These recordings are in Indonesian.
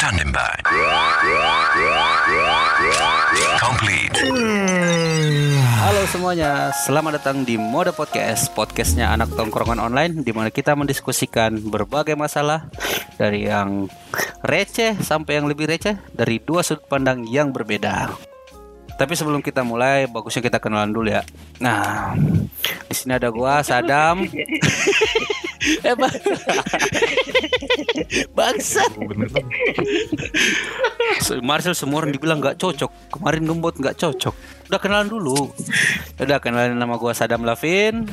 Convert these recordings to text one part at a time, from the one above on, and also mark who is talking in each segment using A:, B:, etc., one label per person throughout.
A: Standing by. Complete.
B: Halo semuanya, selamat datang di Mode Podcast, podcastnya anak tongkrongan online di mana kita mendiskusikan berbagai masalah dari yang receh sampai yang lebih receh dari dua sudut pandang yang berbeda. Tapi sebelum kita mulai, bagusnya kita kenalan dulu ya. Nah, di sini ada gua Sadam. eh, bang. Bangsat. Marcel semua orang dibilang nggak cocok. Kemarin gembot nggak cocok. Udah kenalan dulu. Udah kenalan nama gua Sadam Lavin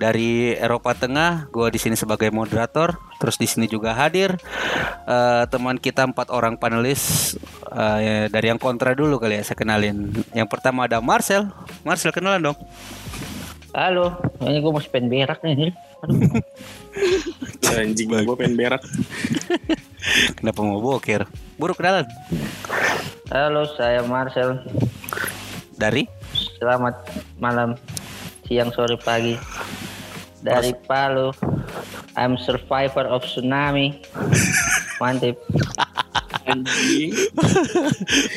B: dari Eropa Tengah. Gua di sini sebagai moderator. Terus di sini juga hadir eh, teman kita empat orang panelis eh, ya, dari yang kontra dulu kali ya saya kenalin. Yang pertama ada Marcel. Marcel kenalan dong.
C: Halo, ini gue mau spend berak nih. Aduh,
D: Anjing gue pengen berak.
B: Kenapa mau boker? Buruk kenalan.
C: Halo, saya Marcel.
B: Dari
C: Selamat malam, siang, sore, pagi. Dari Palu. I'm survivor of tsunami. Mantip.
D: Anjing.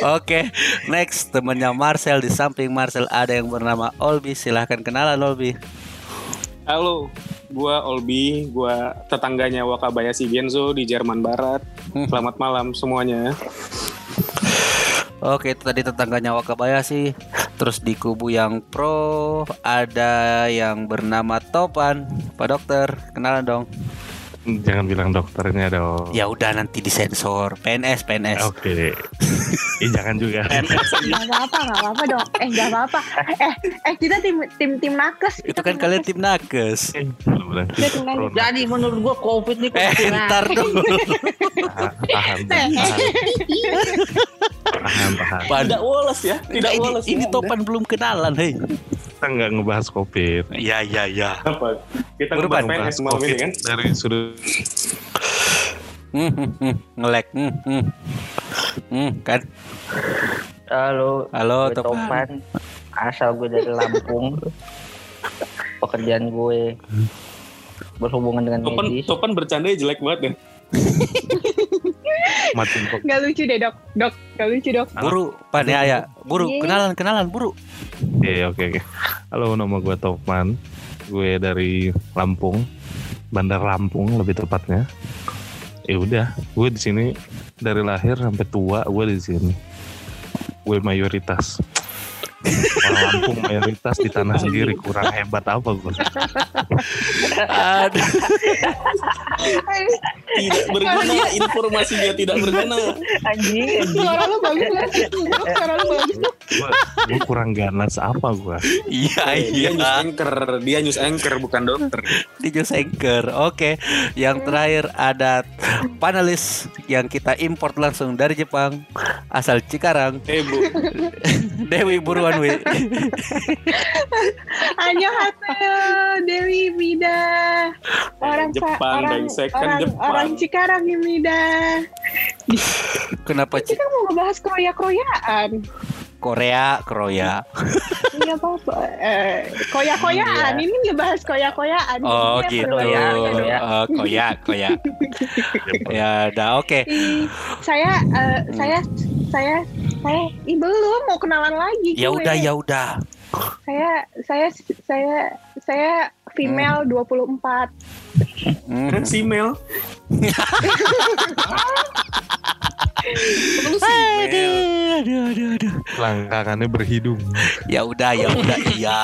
B: Oke, next temannya Marcel di samping Marcel ada yang bernama Olbi. Silahkan kenalan Olbi.
D: Halo, gua Olbi, gua tetangganya Wakabayashi Genzo di Jerman Barat. Selamat malam semuanya.
B: Oke, itu tadi tetangganya Wakabayashi. Terus di kubu yang pro ada yang bernama Topan. Pak Dokter, kenalan dong.
E: Jangan bilang dokternya dong.
B: Ya udah nanti disensor. PNS, PNS.
E: Oke. Ih, jangan juga.
F: Nggak apa-apa, nggak apa-apa dong. Eh, nggak apa-apa. Eh, eh kita tim tim tim nakes.
B: Itu kan
F: tim
B: kalian tim nakes.
E: Corona.
C: Jadi menurut gue COVID nih
B: Eh, ntar dulu.
E: Tahan, tahan, tahan. Tahan, tahan.
B: Pan.
D: Tidak woles ya, tidak
B: Enggak, ini, ini Topan belum kenalan, hei.
E: Kita nggak ngebahas COVID.
B: Ya, ya, ya.
D: Anda. Apa? Kita
B: Berubah,
D: ngebahas PNS malam ini kan?
E: dari sudut
B: Hmm, hmm, hmm. ngelek. Hmm, hmm. Kan.
C: Halo,
B: Halo,
C: gue.
B: Topan.
C: Asal gue dari Lampung. Pekerjaan gue berhubungan dengan
D: Topan,
C: medis.
D: Topan bercanda jelek banget ya.
E: mati kok.
F: Nggak lucu deh dok, dok. Nggak lucu dok.
B: Buru, Pan ya, ya. Buru,
F: Iya.
B: kenalan, kenalan, buru.
E: Oke, oke, oke. Halo, nama gue Topan. Gue dari Lampung, Bandar Lampung lebih tepatnya. Ya udah, gue di sini dari lahir sampai tua gue di sini. Gue mayoritas. Orang Lampung mayoritas di tanah sendiri kurang hebat apa gue?
B: Aduh.
D: Tidak berguna, informasinya tidak berguna.
C: Anjing.
F: Suara lu bagus lah. Dok, Suara lu bagus.
E: Gue, kurang ganas apa gue?
B: Iya,
D: Eh,
B: iya.
D: Dia news anchor, dia news anchor bukan dokter.
B: di News Anchor. Oke, yang terakhir ada panelis yang kita import langsung dari Jepang, asal Cikarang,
D: Eh bu,
B: Dewi Buruan Wi.
F: Annyeonghaseyo, Dewi Mida. Orang
D: Jepang,
F: orang
D: kan
F: orang,
D: Jepang.
F: orang Cikarang ini Mida.
B: Kenapa
F: Kita mau ngebahas kroya-kroyaan.
B: Korea, Korea?
F: Iya apa-apa. Eh, koya-koyaan. Ini ngebahas koya-koyaan.
B: Oh
F: Ini
B: gitu.
F: ya, ya, ya.
B: Oh, koya, koya. Ya, udah oke.
F: Ih, saya eh, saya saya saya ih, belum mau kenalan lagi
B: Ya udah, ya udah.
F: saya saya saya saya female 24
B: Hmm.
D: si. Lu.
B: Aduh, aduh, aduh, aduh.
E: Langkangannya berhidung.
B: Ya udah, ya udah, iya.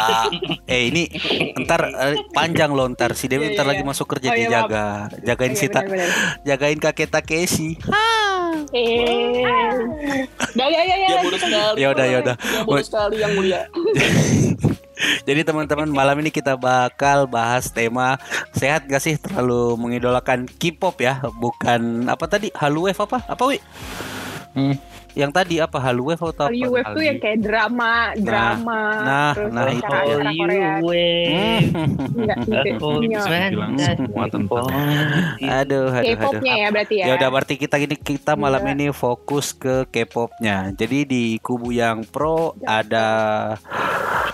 B: Eh ini ntar eh, panjang loh ntar si Dewi
F: Iya,
B: ntar
F: iya,
B: lagi
F: iya.
B: masuk kerja
F: Oh,
B: dia jaga, jagain
F: Iya,
B: si Ta-
F: benar-benar.
B: jagain kakek Takeshi.
F: eh ya ya ya ya
D: Ya bodoh sekali.
B: Ya udah, ya udah.
D: Ya bodoh sekali yang mulia.
B: Jadi teman-teman malam ini kita bakal bahas tema sehat gak sih terlalu mengidolakan K-pop ya, bukan apa tadi Haluwave apa? Apa wi?
C: Hmm.
B: yang tadi apa Hallyu Wave atau apa?
F: Hallyu Wave tuh yang kayak drama, drama,
B: nah,
F: terus
B: nah, itu.
F: iya.
E: tentang
B: Aduh, aduh, aduh.
F: K-popnya ya berarti ya.
B: Ya udah berarti kita gini kita malam
F: Iya.
B: ini fokus ke K-popnya. Jadi di kubu yang pro ada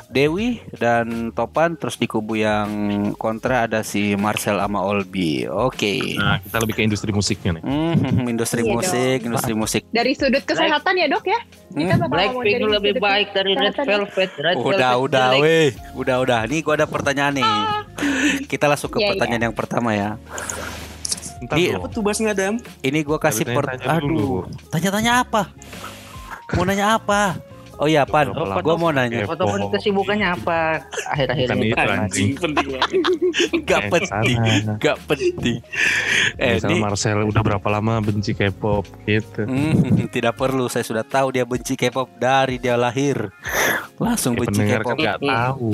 B: Dewi dan Topan, terus di kubu yang kontra ada si Marcel sama Olbi. Oke.
E: Nah, kita lebih ke industri musiknya nih.
B: Hmm, industri
F: Iya
B: musik, industri musik.
F: Dari sudut kesehatan ya dok ya. Kita
B: Hmm.
C: Blackpink lebih
F: sudut
C: baik dari Red
F: kesehatan.
C: Velvet. Red
B: Udah,
C: Velvet
B: udah, weh. Udah, udah. Nih gua ada pertanyaan nih. Kita langsung ke
F: Iya,
B: pertanyaan yang pertama ya.
E: Entar
B: Di-
E: dong.
D: Apa tuh Bas ngadam?
B: Ini gua kasih
E: Tapi
B: per
E: tanya-tanya dulu.
B: Aduh, tanya-tanya apa? Mau nanya apa? Oh iya, Pan.
E: Oh,
B: Gua mau nanya.
C: Foto kesibukannya apa akhir-akhir ini? Pak?
E: anjing.
D: penting banget.
B: Gak
E: Eh,
B: penting, gak penting. Eh,
E: Misalnya
B: ini
E: Marcel udah berapa lama benci K-pop gitu.
B: Hmm, tidak perlu. Saya sudah tahu dia benci K-pop dari dia lahir. Langsung
E: Ya,
B: benci K-pop.
E: kan nggak tahu.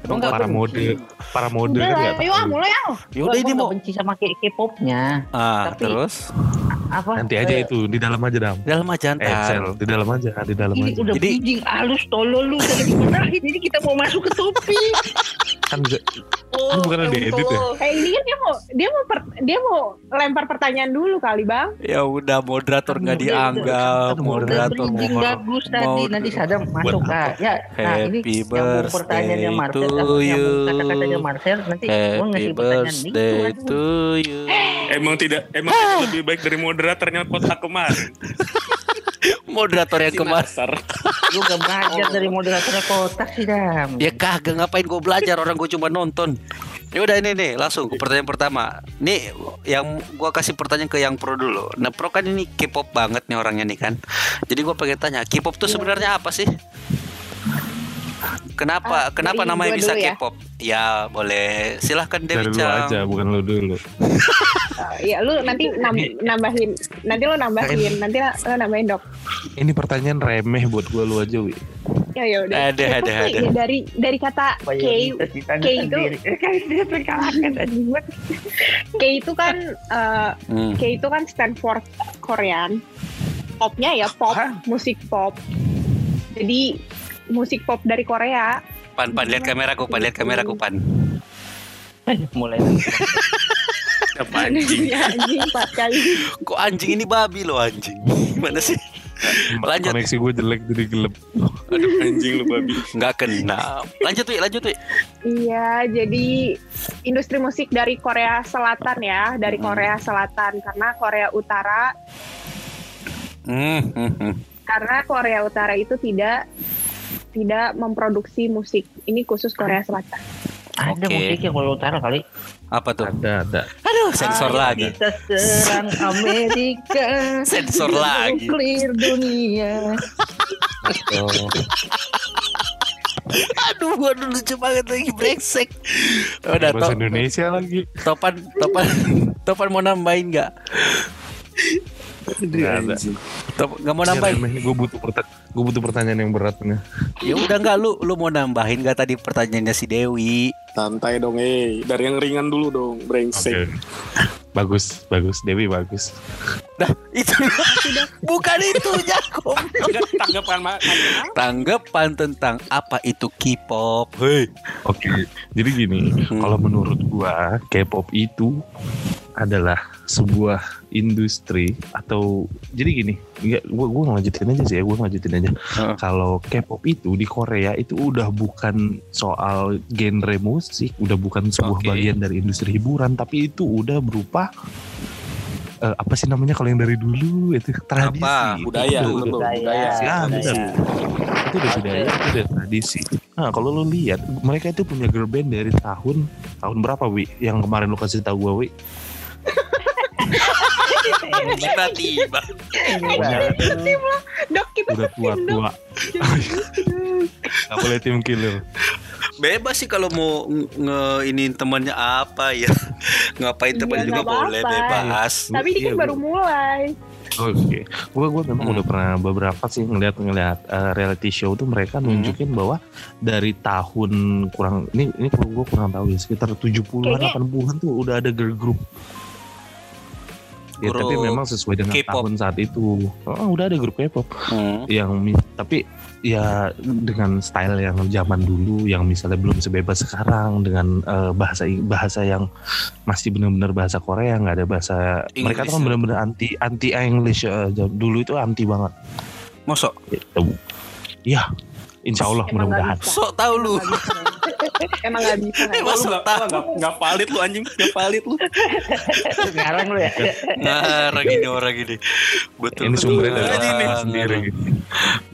B: Emang
E: para mode, para mode kan
F: lah,
E: nggak
F: ayo ah,
E: tahu.
F: mulai ah.
B: Ya udah ini
C: Gua
B: mau
C: benci sama K-popnya.
B: ah
C: Tapi-
B: terus
C: Apa?
E: Nanti aja
C: Eh,
E: itu di dalam aja dam.
B: dalam aja
E: Eh, Sel,
B: ntar.
E: di dalam aja, di dalam
C: Ini
E: aja.
C: udah
B: Jadi-
C: bridging halus tolol lu udah dimarahin ini kita mau masuk ke topik.
E: Kan nggak-
C: Oh,
E: bukan ada edit ya?
F: Eh ini kan dia mau dia mau per- dia mau lempar pertanyaan dulu kali bang.
B: Ya udah moderator nggak
C: Udah,
B: dianggap,
E: udah,
B: moderator mau
C: bagus tadi
B: mau-
C: nanti Sadam masuk
E: apa?
C: ah ya nah ini
B: Happy
C: nyambung pertanyaannya
B: birthday
C: Marcel kata-katanya Marcel nanti
B: Happy
C: ngasih pertanyaan itu
B: birthday
C: aduh.
B: to you.
D: Emang tidak, emang tidak lebih baik dari moderatornya kotak kemarin.
B: Moderator yang kemarin.
C: Lu gak belajar dari moderatornya kotak sih Dam
B: Ya kagak ngapain gue belajar orang gue cuma nonton. Ya udah ini nih langsung ke pertanyaan pertama. Nih yang gua kasih pertanyaan ke yang pro dulu. Nah pro kan ini K-pop banget nih orangnya nih kan. Jadi gua pengen tanya K-pop tuh sebenarnya apa sih? Kenapa
F: Ah,
B: kenapa
F: dari
B: namanya bisa
F: ya.
B: K-pop? Ya boleh. Silahkan
E: Dari
B: Dewi
E: lu aja, bukan lu dulu.
F: Eh, ya lu nanti nam- nambahin nanti lu nambahin nanti lu nambahin dok.
E: Ini pertanyaan remeh buat gua lu aja, Wi.
F: Ya ya udah.
B: Ada,
F: K-pop
B: ada, ada.
F: ya dari dari kata K
C: Mayoritas ditanya
F: K itu- K itu kan eh,
B: Hmm.
F: K itu kan stand for Korean. Popnya ya pop, musik pop. Jadi musik pop dari Korea.
B: Pan pan lihat kameraku, pan lihat kameraku pan.
C: mulai
D: Apa anjing?
F: Ya, anjing empat kali.
B: Kok anjing ini babi loh anjing. Gimana sih? Lanjut.
E: Koneksi gue jelek jadi gelap.
D: Aduh anjing lu babi.
B: Nggak kena. Lanjut Wi, lanjut Wi.
F: Iya, jadi industri musik dari Korea Selatan ya, dari
B: Hmm.
F: Korea Selatan karena Korea Utara
B: Hmm, hmm, hmm.
F: karena Korea Utara itu tidak tidak memproduksi musik. Ini khusus Korea Selatan.
C: ada
B: Oke.
C: musiknya kalau utara kali
B: Apa tuh?
E: Ada, ada.
B: Aduh, sensor
C: Ayo
B: lagi.
C: kita serang Amerika
B: Sensor lagi.
C: Clear dunia
E: Oh,
B: Aduh, gua dulu lucu banget lagi brengsek. Udah
E: bahasa Indonesia lagi.
B: topan topan topan mau nambahin nggak?
E: Nggak ada.
B: Nggak mau nambahin?
E: Gue butuh gue butuh pertanyaan yang berat nih.
B: Ya udah nggak lu lu mau nambahin nggak tadi pertanyaannya si Dewi?
D: Santai dong, eh. Dari yang ringan dulu dong, brengsek.
E: Bagus, bagus. Dewi bagus.
B: Dah itu bukan itu Jakob.
D: Tanggap- Tanggapan
B: Tanggapan tentang apa itu K-pop? Hei.
E: Oke. Jadi gini,
B: Hmm.
E: kalau menurut gua K-pop itu adalah sebuah industri atau jadi gini, ya, gua gua ngelanjutin aja sih ya, gua ngelanjutin aja.
B: Heeh.
E: Kalau K-pop itu di Korea itu udah bukan soal genre musik, udah bukan sebuah
B: Oke.
E: bagian dari industri hiburan, tapi itu udah berupa eh, apa sih namanya kalau yang dari dulu itu tradisi
B: Apa?
D: budaya,
E: Itu-
D: betul,
C: Budaya.
D: budaya.
E: Ah,
C: Budaya.
E: benar. itu udah budaya itu udah tradisi nah kalau lu lihat mereka itu punya girl band dari tahun tahun berapa wi yang kemarin lu kasih tahu gua wi
B: Tiba-tiba.
F: Dok kita
E: udah tua tua nggak boleh tim killer
B: Bebas sih kalau mau nge- nge-iniin temannya apa ya. Ngapain temannya juga boleh bebas.
F: Tapi ini
E: Iya,
F: kan
E: gua-
F: baru mulai.
E: Oke, gua gua memang
B: Hmm.
E: udah pernah beberapa sih ngeliat ngeliat eh, reality show tuh mereka
B: Hmm.
E: nunjukin bahwa dari tahun kurang ini ini kalau gua kurang tahu ya sekitar 70-an
F: Kayaknya-
E: 80-an tuh udah ada girl group. Ya, tapi memang sesuai dengan
B: K-pop.
E: tahun saat itu. Oh, udah ada grup K-pop
B: Hmm.
E: yang tapi ya dengan style yang zaman dulu yang misalnya belum sebebas sekarang dengan eh, bahasa bahasa yang masih benar-benar bahasa Korea nggak ada bahasa mereka
B: Inggris
E: tuh kan
B: ya.
E: benar-benar anti anti English eh, jam- dulu itu anti banget
B: Mosok?
E: Gitu. ya Insya Allah mudah-mudahan.
B: Sok tahu lu.
F: Emang nggak bisa. nggak
B: Eh,
D: Lu nggak nggak nggak valid lu anjing, nggak valid lu.
C: Ngarang lu ya.
B: Ngarang ini orang ini. Betul.
E: ini sumbernya dari
B: ngarang.
E: sendiri.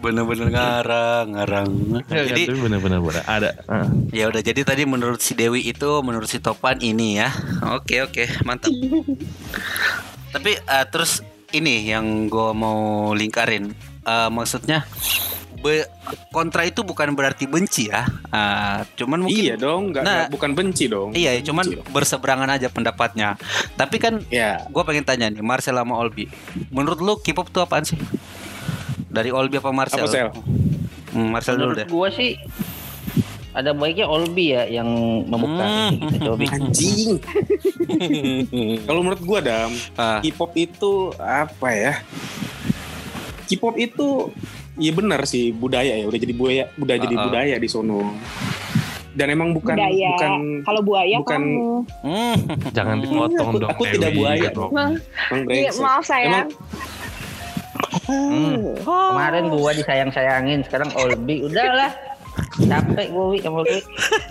B: Bener-bener ngarang, ngarang. Jadi
E: benar. ada eh.
B: ya udah jadi tadi menurut si Dewi itu menurut si Topan ini ya. Oke oke mantap. Tapi eh, terus ini yang gue mau lingkarin. Eh, maksudnya be- kontra itu bukan berarti benci ya. Eh, cuman mungkin
D: Iya dong, nggak
B: Nah.
D: nggak- bukan benci dong.
B: Iya, cuman
D: Benci dong.
B: berseberangan aja pendapatnya. Tapi kan
D: Ya,
B: gue pengen tanya nih, Marcel sama Olbi. Menurut lu K-pop tuh apaan sih? Dari Olbi apa Marcel?
D: Apa, Sel?
B: Hmm, Marcel dulu
C: Menurut
B: deh.
C: gua sih ada baiknya Olbi ya yang membuka
B: Hmm.
C: gitu,
D: anjing. Kalau menurut gua dam,
B: Ah,
D: K-pop itu apa ya? K-pop itu Iya benar sih budaya ya udah jadi budaya udah jadi
B: Uh-uh.
D: budaya di sono. Dan emang bukan
F: Budaya.
D: bukan
F: Kalau buaya
D: Bukan-
F: kamu.
B: hmm.
E: jangan
B: Hmm.
E: dipotong
D: Aku-
E: dong
D: aku tidak buaya.
E: Dong.
F: Bang,
D: emang
F: iya, maaf sayang.
D: Emang
C: Hmm. Kemarin gua disayang-sayangin, sekarang Olbi udahlah. Capek gua Wi, sama Wi.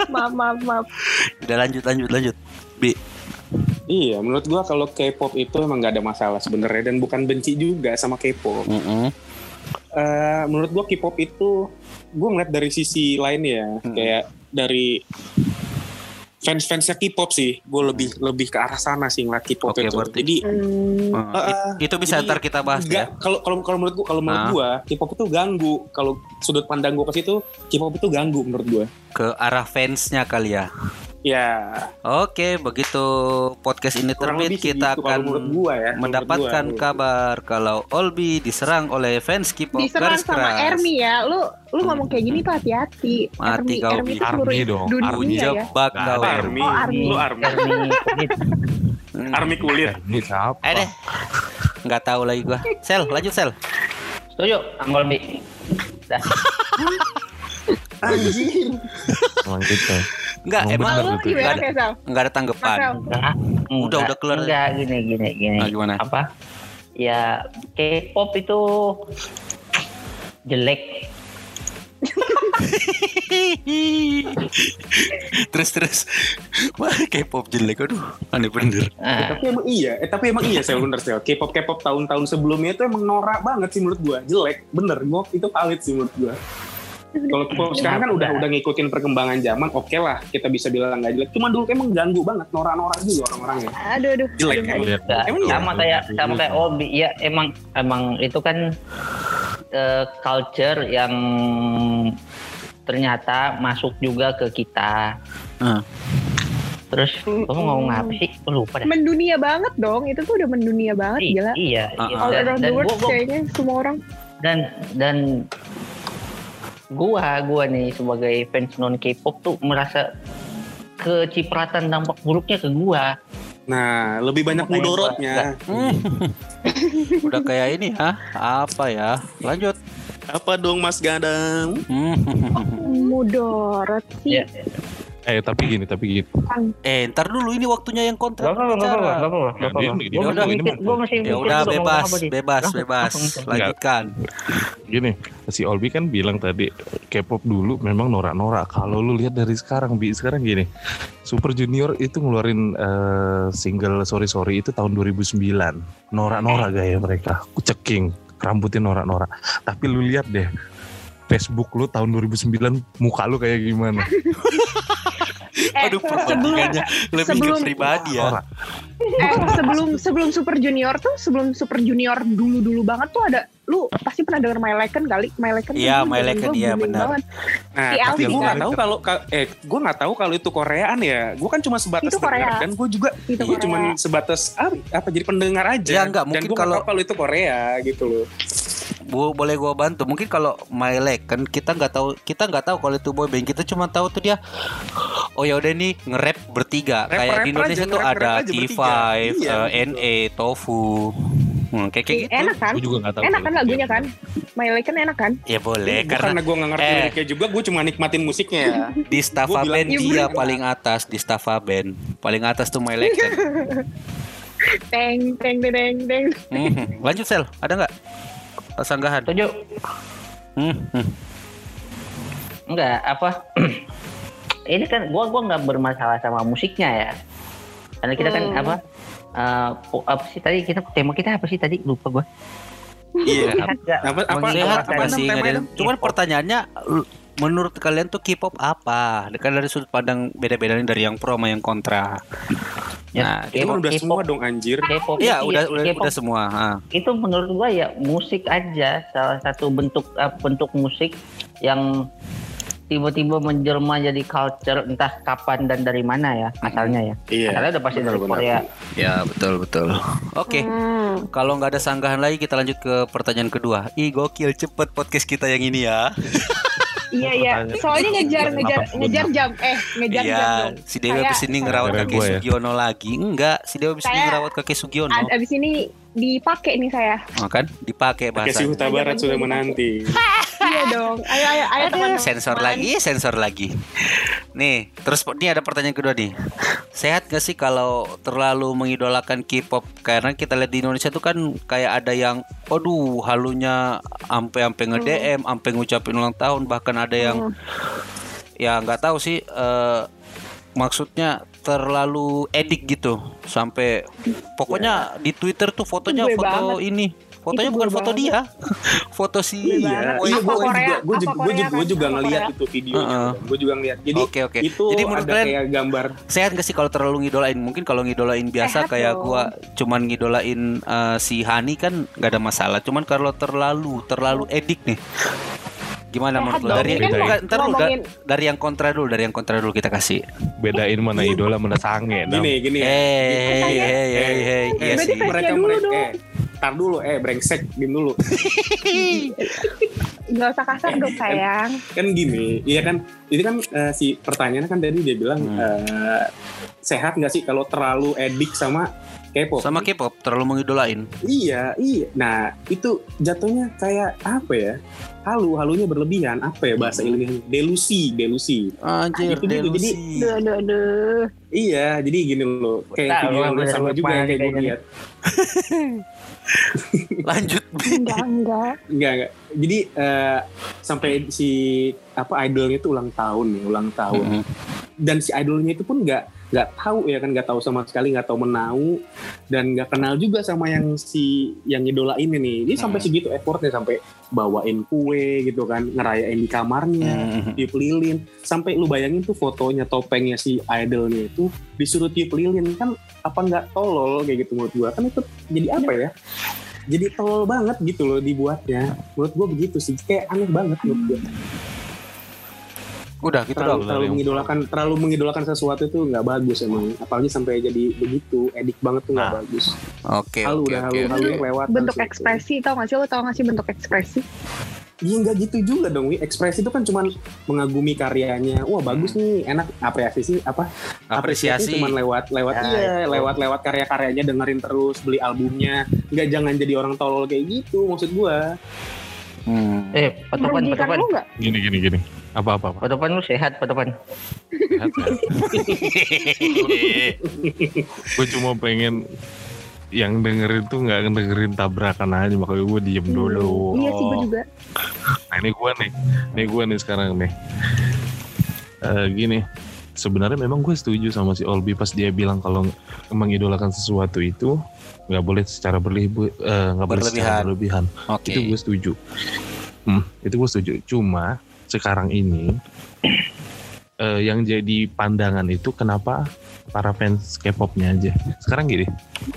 F: maaf, maaf, maaf.
B: Udah lanjut lanjut lanjut. Bi.
D: Iya, menurut gua kalau K-pop itu emang nggak ada masalah sebenarnya dan bukan benci juga sama K-pop.
B: Mm-mm.
D: Eh, menurut gua K-pop itu gua ngeliat dari sisi lain ya,
B: Hmm.
D: kayak dari fans-fansnya K-pop sih, gue lebih lebih ke arah sana sih ngeliat K-pop
B: Oke,
D: itu.
B: berarti-
D: Jadi
F: Hmm,
D: Eh,
B: it- itu bisa
D: jadi
B: ntar kita bahas
D: Enggak,
B: ya.
D: kalau kalau kalau menurut gua kalau menurut
B: Ah.
D: gua K-pop itu ganggu. Kalau sudut pandang gua ke situ, K-pop itu ganggu menurut gua.
B: Ke arah fansnya kali ya.
D: Ya,
B: Oke, begitu podcast ini terbit kita
D: gitu
B: akan
D: gua ya.
B: mendapatkan
D: gua.
B: kabar kalau Olbi diserang oleh fans K-pop
F: diserang
B: garis
F: sama
B: keras.
F: Ermi ya. Lu lu ngomong kayak gini tuh hati-hati.
B: Mati
F: Ermi,
B: kau,
F: Ermi itu seluruh
E: Army dong,
F: dunia
E: Army.
F: ya.
B: Jebak
E: Nggak
B: kau.
D: Army,
F: Oh, Army.
D: lu Army,
C: Ermi kulit.
D: Army kulit.
E: Ini siapa?
B: Eh deh. Nggak tahu lagi gua. Sel, lanjut Sel.
C: Setuju, sama Olbi. Dah.
E: Emang gitu.
B: Enggak,
E: Emang
F: Lu gimana
B: Nggak ada. enggak ada tanggapan.
C: Enggak,
B: Udah,
C: enggak,
B: udah keluar.
C: Enggak, gini, gini, gini.
B: Ah, gimana?
C: Apa? Ya, K-pop itu jelek.
B: terus terus. Wah, K-pop jelek aduh. Aneh bener.
C: Nah,
D: Tapi emang iya, eh, tapi emang iya saya bener sih. K-pop K-pop tahun-tahun sebelumnya itu emang norak banget sih menurut gua. Jelek, bener. Gua itu valid sih menurut gua. Kalau K-pop sekarang kan udah udah ngikutin perkembangan zaman, oke lah kita bisa bilang nggak jelek. Cuma dulu emang ganggu banget, norak-norak juga orang-orangnya.
F: Aduh, aduh.
D: Jelek
F: aduh.
D: Emang iya?
C: sama kayak sama kayak Olbi. Ya, emang emang itu kan eh, culture yang ternyata masuk juga ke kita.
B: Ah.
C: Terus kamu ngomong apa sih? Aku lupa dah.
F: Mendunia banget dong. Itu tuh udah mendunia banget,
C: I-
F: gila.
C: Iya, iya.
B: ah.
F: All
C: Dan-
F: around
C: dan
F: the world kayaknya semua orang.
C: dan dan gua gua nih sebagai fans non K-pop tuh merasa kecipratan dampak buruknya ke gua.
D: Nah, lebih banyak
C: Makanya
D: mudorotnya.
B: Udah kayak ini ya. Apa ya? Lanjut.
D: Apa dong Mas Gadang?
B: Hmm.
F: Mudorot sih.
C: Ya.
E: Eh tapi gini, tapi gini.
B: Eh, ntar dulu ini waktunya yang kontrak.
C: Gak apa-apa, gak apa-apa,
B: Ya udah
C: mau
B: bebas, bebas, bebas. Lanjutkan.
E: Gini, si Olbi kan bilang tadi K-pop dulu memang norak-norak. Kalau lu lihat dari sekarang, bi sekarang gini, Super Junior itu ngeluarin eh, single Sorry Sorry itu tahun 2009. Norak-norak gaya mereka, ceking, rambutnya norak-norak. Tapi lu lihat deh, Facebook lu tahun 2009 muka lu kayak gimana?
F: Eh,
B: Aduh,
F: sebelum
B: perbandingannya lebih ke
F: sebelum-
B: pribadi ya.
F: Eh, sebelum sebelum Super Junior tuh, sebelum Super Junior dulu-dulu banget tuh ada lu pasti pernah denger My Legend kali My tuh
B: Iya, My
F: gua
B: iya, benar.
D: Nah,
F: Si
D: tapi gue nggak
F: kan?
D: tahu kalau ka- eh gue nggak tahu kalau itu Koreaan ya. Gue kan cuma sebatas
F: Itu Korea.
D: dan gue juga
F: Itu
D: iya
F: Korea.
D: cuma sebatas ah, apa jadi pendengar aja.
B: Ya, nggak,
D: dan
B: mungkin
D: gue nggak
B: kalau-
D: tahu kalau itu Korea gitu loh.
B: Bu, boleh gua bantu. Mungkin kalau Mylek kan kita nggak tahu kita nggak tahu kalau itu boyband. Kita cuma tahu tuh dia oh ya udah nih nge-rap bertiga.
D: Rapper-
B: kayak di
D: rapper
B: Indonesia
D: aja,
B: tuh ada
D: nge-rap aja
B: T5,
D: bertiga. Iya,
B: eh, NE, Tofu. Hmm, kayak kayak gitu.
F: Enak kan?
E: Juga tahu.
F: Enak kan lagunya kan? My Like kan enak kan?
B: Ya boleh karena
D: karena gue nggak ngerti
B: Eh.
D: liriknya juga, gue cuma nikmatin musiknya.
B: di Staffa Band
F: iya,
B: dia
F: bener.
B: paling atas di Staffa Band. Paling atas tuh Mylek kan.
F: Teng teng teng teng teng.
B: Hmm, Lanjut Sel, ada nggak sanggahan?
C: Setuju?
B: Hmm, hmm.
C: Enggak, apa? ini kan gua gua nggak bermasalah sama musiknya ya. Karena kita kan
F: Hmm.
C: apa? eh, po- apa sih tadi kita tema kita apa sih tadi lupa gua.
D: Iya.
C: Sehat nggak?
D: Apa apa
C: Menghilangkan
B: Sehat
D: apa
B: nggak sih?
D: namanya
B: Nggak ada-
D: itu?
B: Cuman
C: K-pop.
B: pertanyaannya l- menurut kalian tuh K-pop apa? Kan dari sudut pandang beda-beda nih dari yang pro sama yang kontra. Nah,
C: Ya,
D: Itu kan udah semua dong anjir.
C: K-pop
B: Iya,
C: itu
B: udah
C: ya,
B: udah, udah semua. ha.
C: itu menurut gua ya musik aja salah satu bentuk eh, bentuk musik yang tiba-tiba menjelma jadi culture entah kapan dan dari mana ya asalnya ya.
D: Iya.
C: Asalnya udah pasti dari. Korea.
B: Ya, betul betul. Oke.
F: Hmm.
B: Kalau nggak ada sanggahan lagi kita lanjut ke pertanyaan kedua. Ih gokil cepet podcast kita yang ini ya.
F: Iya iya. Soalnya ngejar ngejar
E: 86.
F: ngejar jam. Eh ngejar jam
B: Iya,
F: dong.
B: si Dewi
F: Saya-
B: abis ini ngerawat kakek
E: ya.
B: Sugiono lagi. Enggak, si Dewi abis ini ngerawat kakek Sugiono.
F: Abis ini dipakai nih saya.
B: Oh, kan dipakai bahasa.
D: Huta Barat sudah menanti.
F: iya dong. Ayo ayo ayo teman.
B: Sensor lagi, sensor lagi. Nih, terus ini ada pertanyaan kedua nih. Sehat gak sih kalau terlalu mengidolakan K-pop? Karena kita lihat di Indonesia tuh kan kayak ada yang, aduh, halunya ampe ampe nge-DM, ampe ngucapin ulang tahun, bahkan ada yang ya nggak tahu sih eh, maksudnya terlalu edik gitu sampai pokoknya di Twitter tuh fotonya
F: Gue
B: foto
F: banget.
B: ini fotonya
F: Itu
B: bukan
F: gue
B: foto
F: banget.
B: dia foto si
F: Gue
D: Iya,
F: banget.
D: iya
F: Apa
D: gue
F: Korea?
D: juga, gue juga, gue juga, gue
F: kan?
D: juga
F: Korea?
D: itu videonya.
B: Heeh.
D: Gue juga ngeliat. Jadi
B: Oke, oke.
D: itu
B: Jadi menurut
D: ada
B: kalian-
D: kayak gambar.
B: sehat gak sih kalau terlalu ngidolain mungkin kalau ngidolain biasa
F: Sehat
B: kayak gua cuman ngidolain eh, si Hani kan nggak ada masalah cuman kalau terlalu terlalu edik nih gimana
F: Sehat
B: menurut lo dari
E: kan
B: ntar
F: ngomongin-
B: dari yang kontra dulu dari yang kontra dulu kita kasih
E: Bedain mana idola mana sange.
D: Gini, gini.
B: hei hei hei hei hei iya
F: Berarti
B: sih
F: versi-
D: mereka
F: dulu
D: mereka
F: dong.
D: eh tar dulu eh brengsek dim dulu.
F: Nggak usah kasar dong sayang.
D: kan gini iya kan? Itu kan eh, si pertanyaannya kan tadi dia bilang
B: Hmm.
D: eh, sehat nggak sih kalau terlalu edik sama K-pop?
B: Sama K-pop terlalu mengidolain.
D: Iya iya. Nah itu jatuhnya kayak apa ya? Halu halunya berlebihan. Apa ya bahasa ilmiahnya delusi delusi.
B: Anjir
D: Itu gitu,
B: delusi.
F: Duh duh duh.
D: iya jadi gini loh. Kayak
C: Tahu,
D: video sama juga yang kayak gue lihat
B: lanjut
F: Enggak enggak.
D: Enggak, enggak. Jadi eh, sampai si apa idolnya itu ulang tahun nih, ulang tahun.
B: Mhm.
D: Dan si idolnya itu pun nggak nggak tahu ya kan, nggak tahu sama sekali, nggak tahu menau dan nggak kenal juga sama yang si yang idolain ini. Dia sampai
B: Hmm.
D: segitu effortnya sampai bawain kue gitu kan, ngerayain di kamarnya,
B: Mhm.
D: tiup lilin. Sampai lu bayangin tuh fotonya topengnya si idolnya itu disuruh tiup lilin kan apa nggak tolol kayak gitu menurut gua kan itu jadi apa ya? Jadi tolol banget gitu loh dibuatnya. Menurut gua begitu sih, kayak aneh banget menurut gua.
B: Udah gitu
D: Terlalu,
B: dong
D: terlalu mengidolakan terlalu mengidolakan sesuatu itu nggak bagus emang. Apalagi sampai jadi begitu, edik banget tuh nggak
E: Nah.
D: bagus.
B: oke
D: Halu
B: oke
D: udah
B: oke
D: halu, halu lewat.
F: Bentuk ekspresi tau gak sih? Lo tau gak sih bentuk ekspresi?
D: Iya nggak gitu juga dong, Wi. Ekspresi itu kan cuman mengagumi karyanya. Wah bagus nih, enak apresiasi apa?
B: apresiasi
D: cuman lewat lewat
B: Ya,
D: iya,
B: itu.
D: lewat lewat karya-karyanya dengerin terus, beli albumnya. Nggak jangan jadi orang tolol kayak gitu maksud gua.
B: Hmm.
C: Eh, Patopan,
F: Merugikan
C: Patopan.
F: gak?
E: Gini gini gini. Apa apa apa.
C: Patopan lu sehat, Patopan.
E: Sehat, sehat. gue cuma pengen yang dengerin tuh nggak dengerin tabrakan aja makanya gue diem dulu.
F: Iya sih gue juga.
E: Nah ini gue nih, ini gue nih sekarang nih. Eh gini, sebenarnya memang gue setuju sama si Olbi pas dia bilang kalau mengidolakan sesuatu itu nggak boleh secara berlebihan, nggak boleh secara berlebihan.
B: oke
E: Itu gue setuju. Hmm, itu gue setuju. Cuma sekarang ini eh, yang jadi pandangan itu kenapa para fans K-popnya aja. Sekarang gini,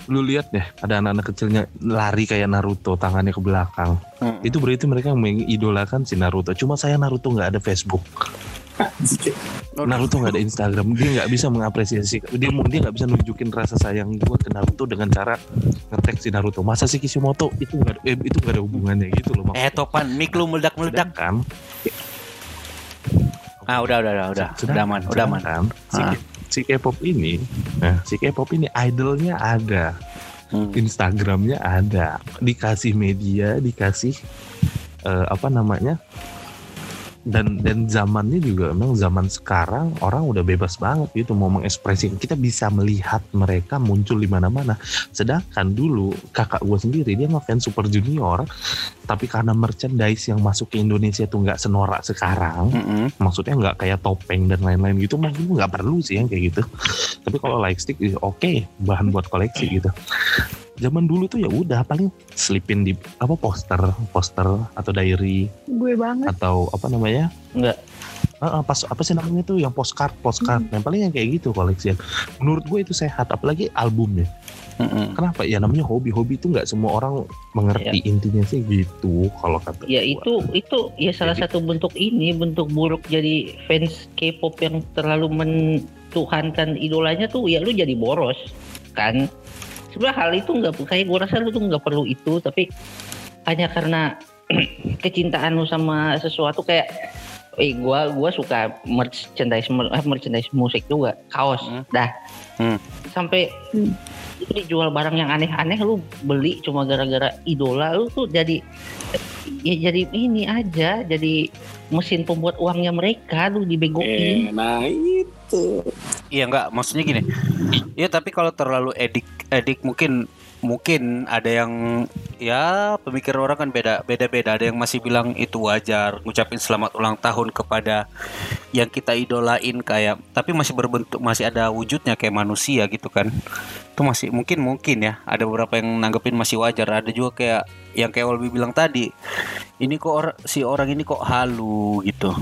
E: lu lihat deh ada anak-anak kecilnya lari kayak Naruto tangannya ke belakang.
B: Hmm.
E: Itu berarti mereka mengidolakan si Naruto. Cuma saya Naruto nggak ada Facebook. Naruto nggak ada Instagram. Dia nggak bisa mengapresiasi. Dia dia nggak bisa nunjukin rasa sayang gue ke Naruto dengan cara ngetek si Naruto. Masa si Kishimoto? Itu nggak ada- eh, itu nggak ada hubungannya gitu loh
B: Eh topan, mic lu meledak-meledak.
E: kan
B: Ah udah udah udah udah, udah aman, udah aman.
E: si,
B: Ah.
E: si K-pop ini nah si K-pop ini idolnya ada.
B: Hmm.
E: Instagramnya ada. Dikasih media dikasih eh, apa namanya dan dan zamannya juga memang zaman sekarang orang udah bebas banget gitu mau mengekspresikan kita bisa melihat mereka muncul di mana-mana. Sedangkan dulu kakak gue sendiri dia ngefans Super Junior. Tapi karena merchandise yang masuk ke Indonesia tuh nggak senorak sekarang
B: Mm-mm.
E: maksudnya nggak kayak topeng dan lain-lain gitu mungkin nggak perlu sih yang kayak gitu. Tapi kalau light stick ya oke bahan buat koleksi gitu zaman dulu tuh ya udah paling selipin di apa poster poster atau diary
F: Gue banget.
E: atau apa namanya
C: Enggak.
E: Ah, ah, pas apa sih namanya tuh yang postcard postcard yang paling yang kayak gitu koleksian menurut gue itu sehat apalagi albumnya
B: Mm-mm.
E: kenapa ya namanya hobi-hobi itu nggak semua orang mengerti intinya sih gitu kalau kata
C: Ya
E: gua.
C: itu itu ya salah
E: Jadi-
C: satu bentuk ini bentuk buruk jadi fans K-pop yang terlalu mentuhankan idolanya tuh ya lu jadi boros kan. Sebenarnya hal itu nggak kayak gue rasa lu tuh nggak perlu itu tapi hanya karena kecintaan lu sama sesuatu kayak Eh, gua gua suka merchandise mer- eh, merchandise musik juga, kaos.
B: Hmm.
C: Dah.
B: Hmm.
C: Sampai
F: Hmm.
C: lu dijual barang yang aneh-aneh lu beli cuma gara-gara idola lu tuh jadi ya jadi ini aja jadi mesin pembuat uangnya mereka lu dibegokin
D: Eh, nah itu.
B: Iya enggak, maksudnya gini. Iya tapi kalau terlalu edik edik mungkin mungkin ada yang ya pemikiran orang kan beda beda beda ada yang masih bilang itu wajar ngucapin selamat ulang tahun kepada yang kita idolain kayak. Tapi masih berbentuk masih ada wujudnya kayak manusia gitu kan. Itu masih mungkin mungkin ya. Ada beberapa yang nanggepin masih wajar. Ada juga kayak yang kayak Walby bilang tadi ini kok or- si orang ini kok halu gitu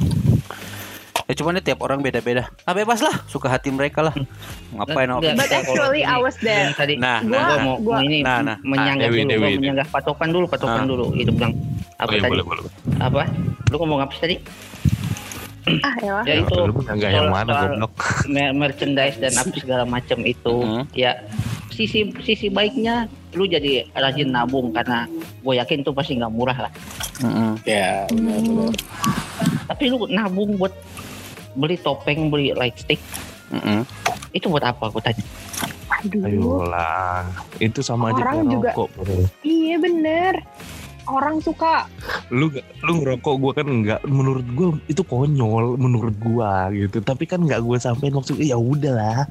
B: ya cuman ini tiap orang beda-beda ah bebas lah suka hati mereka lah ngapain
C: Enggak,
F: But
C: enggak,
F: actually, I was there.
C: tadi
B: Nah,
C: gua
B: nah,
C: mau,
F: nah.
C: mau ini
B: Nah, nah.
C: menyanggah
E: Ah, Dewi,
C: dulu
E: Dewi,
C: gua menyanggah patokan dulu patokan
B: Ah.
C: dulu itu bilang apa
E: Oh, iya,
C: tadi
E: boleh, boleh.
C: apa lu ngomong apa tadi
F: Ah ya.
C: ya itu
E: Lu menyanggah yang
C: soal-
E: mana goblok
C: mer- merchandise dan apa segala macam itu
B: Hmm.
C: ya sisi sisi baiknya lu jadi rajin nabung karena gue yakin tuh pasti nggak murah lah
B: Mm-mm.
D: Ya, benar, benar.
C: tapi lu nabung buat beli topeng beli light stick
B: Mm-mm.
C: itu buat apa aku tanya
F: Aduh.
E: ayolah itu sama aja
F: Orang
E: kayak
F: juga-
E: rokok bro.
F: Iya bener. Orang suka
E: lu nggak- lu ngerokok gue kan nggak menurut gue itu konyol menurut gue gitu tapi kan nggak gue sampein maksud ya udahlah